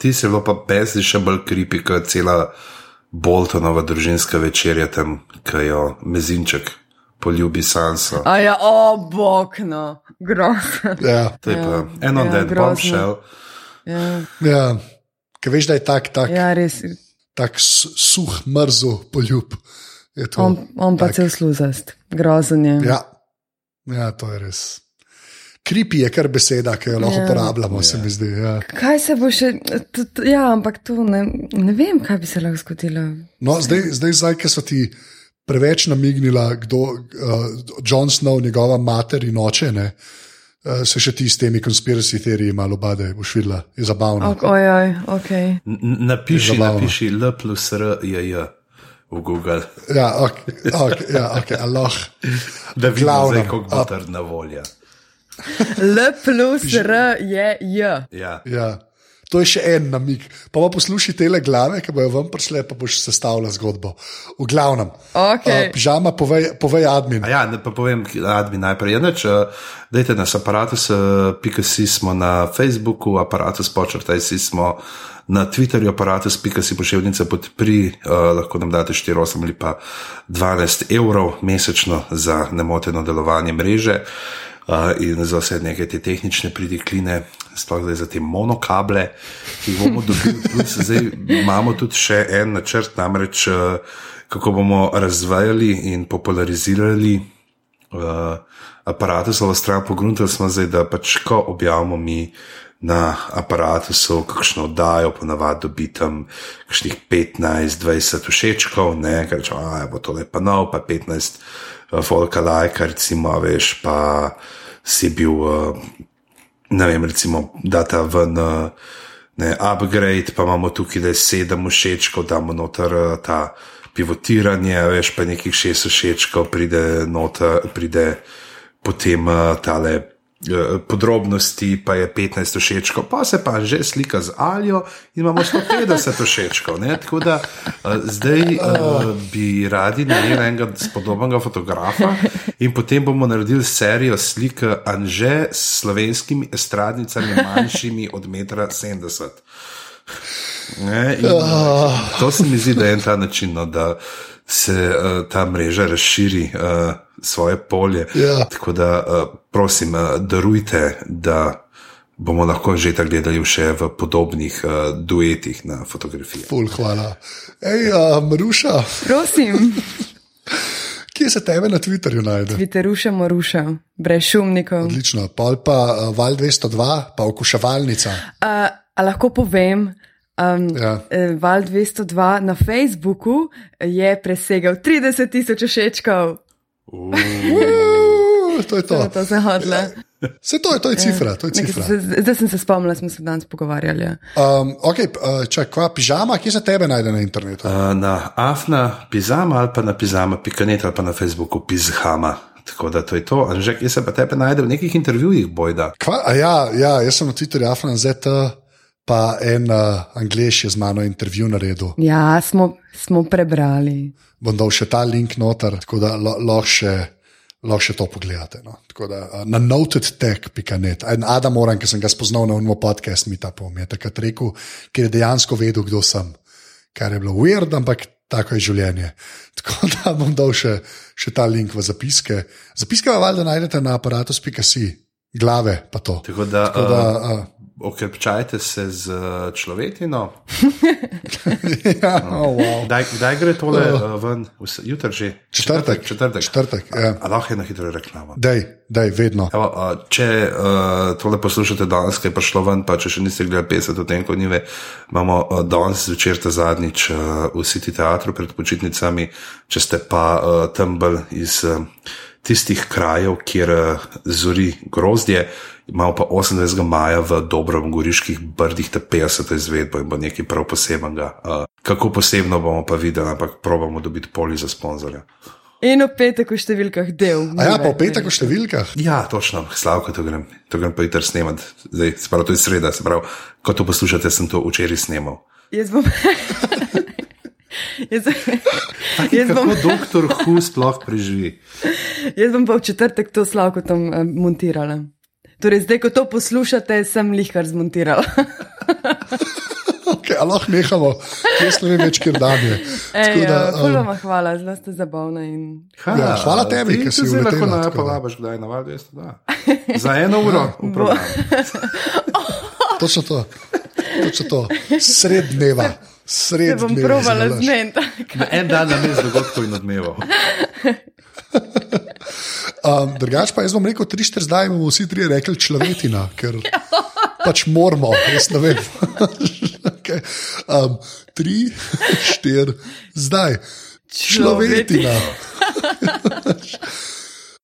Ti se pa pesi še bolj kripi, kot cela Boltonova družinska večerja tam, ki jo mezinček poljubi Sansa. A ja, o, bog, no, grozno. Ja, To je Ja, pa eno ja, dan grozno. bombshell. Ja, ja. Ker veš, da je tak, tak, ja. res. tak suh, mrzel poljub. On, on pa tak. cel sluzast, grozen je. Ja. ja, to je res. Kripi je kar beseda, ki jo lahko Ja. uporabljamo, se mi zdi. Ja. Kaj se bo še, t, t, ja, ampak to ne, ne vem, kaj bi se lahko zgodilo. No, zdaj, zdaj, zdaj ki so ti preveč namignila, kdo je uh, John Snow, njegova mater in oče, ne, uh, se še ti s temi konspiracy teoriji malo bade, boš videla, je zabavno. Ok, ojoj, ok. N- Napiši, napiši L plus R je J v Google, Ja, ok, okay, ja, okay, Allah. da vidiš, Glavnem, kako bo trdna volja. L plus R je J. Ja. Ja. To je še en namig. Pa pa poslušaj te glave, ki bojo vam prišle, pa boš sestavljal zgodbo. V glavnem, Okay. uh, pižama, povej, povej admin. A ja, ne pa povem, admin najprej. Enač, dajte nas aparatus.si smo na Facebooku, aparatus počrtaj si smo na Twitterju, aparatus.si pošiljnica podpri, uh, lahko nam date 4, 8 ali pa 12 evrov mesečno za nemoteno delovanje mreže. Uh, in za vse neke te tehnične pridikline, sploh zdaj za te monokable, ki jih bomo dobili. Plus, zdaj imamo tudi še en načrt, namreč uh, kako bomo razvajali in popularizirali uh, aparatusovo stran. Pogruntali smo zdaj, da pač ko objavimo mi na aparatusu, kakšno oddajo, ponavadi dobi tam kakšnih 15-20 všečkov, ne, ker če bo to lepa nov, pa 15 uh, folka lajka, recimo, veš, pa si bil, uh, ne vem, recimo, data ven. Uh, Ne, upgrade, pa imamo tukaj le sedem všečkov, damo noter eh, ta pivotiranje, veš pa nekih šest všečkov, pride, noter, pride potem tale podrobnosti, pa je 15 všečkov, pa se pa že slika z Aljo in imamo 150 všečkov. Ne? Tako da uh, zdaj uh, bi radi najeli enega spodobnega fotografa in potem bomo naredili serijo slik Anže s slovenskimi estradnicami manjšimi od 1,70 m. Ne, in, uh, to se mi zdi, da je en ta način, no, da se uh, ta mreža razširi uh, svoje polje. Ja. Tako da, uh, prosim, uh, darujte, da bomo lahko že tako gledali še v podobnih uh, duetih na fotografiji. Ful, hvala. Ej, uh, Maruša, Prosim, kje se tebe na Twitterju najde? Twitteruša moruša, brez šumnikov. Odlično, pol pa uh, Val 202, pa okuševalnica. Uh, a lahko povem, um, Ja. ja. Val 202 na Facebooku je presegal 30 tisoč všečkov. Uh, to je to. To se hodle. Vse to je, to je cifra. To je Nekaj cifra. se- Zdaj sem se spomnila, smo se danes pogovarjali. ja. Um, okay, uh, čak, kva pižama, kje se tebe najde na internetu? Uh, na afna pizama ali pa na pizama.net ali pa na Facebooku pizhama. Tako da to je to. Anžek, jaz se pa tebe najde v nekih intervjujih, bojda. Kva, a ja, ja, jaz sem na Twitterju Afran ZT, pa en uh, Anglež je z mano intervju naredil. Ja, smo, smo prebrali. Bom dal še ta link noter, tako da lo- lahko še, lahko še to pogledate. No. Tako Da, uh, na notedtech.net. En Adam Moran, ki sem ga spoznal na unmo podcast, mi ta pom je takrat rekel, ker je dejansko vedel, kdo sem. Kar je bilo weird, ampak tako je življenje. Tako da bom dal še, še ta link v zapiske. Zapiske pa valjda najdete na aparatus.si, glave pa to. Tako da, Tako da uh, uh, okrepčajte se z uh, človetino. ja, oh, wow. Kdaj, kdaj gre tole uh, ven? Jutri že? Četrtek. Četrtek. Četrtek, ja. A lahko je na hitro reklama. Dej, dej, vedno. Evo, a, če uh, tole poslušate danes, ki je prišlo ven, pa če še niste gledali 50 odtenkov nive, imamo uh, danes zvečer ta zadnjič uh, v City teatru pred počitnicami, če ste pa uh, tam bolj iz uh, tistih krajev, kjer uh, zori grozdje, imamo pa 28. maja v Dobrovem goriških brdih te 50. izvedbo in bo nekaj prav posebnega. Uh, kako posebno bomo pa videli, ampak probamo dobiti poli za sponzorja. In v petek v številkah del. A ja, pa v petek v številkah. Ja, točno, slavko to grem, to grem pa jutri snemati. Zdaj, se pravi, to je sreda, se pravi, ko to poslušate, sem to včeraj snemal. Jaz bom. Jaz, jaz, Kako bom, doktor Hu sploh preživi? jaz bom pa v četrtek to slavko tam eh, montirala. Torej, zdaj, ko to poslušate, sem lihkar zmontirala. Okay, a lahko nehamo, jaz ne vem več, kjer dan je. Ej, da, da, um, um, hvala, zelo ste zabavni. In... Ha, Ja, hvala tebi, ker si se zdaj lahko uletela, na tako da. povabiš, kdaj na val 200. Da. Za eno uro. Točno to. Točno to. Sred dneva. Sred Se bom provala zmeniti. Na en dan na mes dogodkov in odmevov. Um, drugač pa jaz bom rekel, tri štiri zdaj bomo vsi trije rekli človetina, ker pač moramo, jaz ne vem. okay. um, tri, štiri zdaj. Človetina.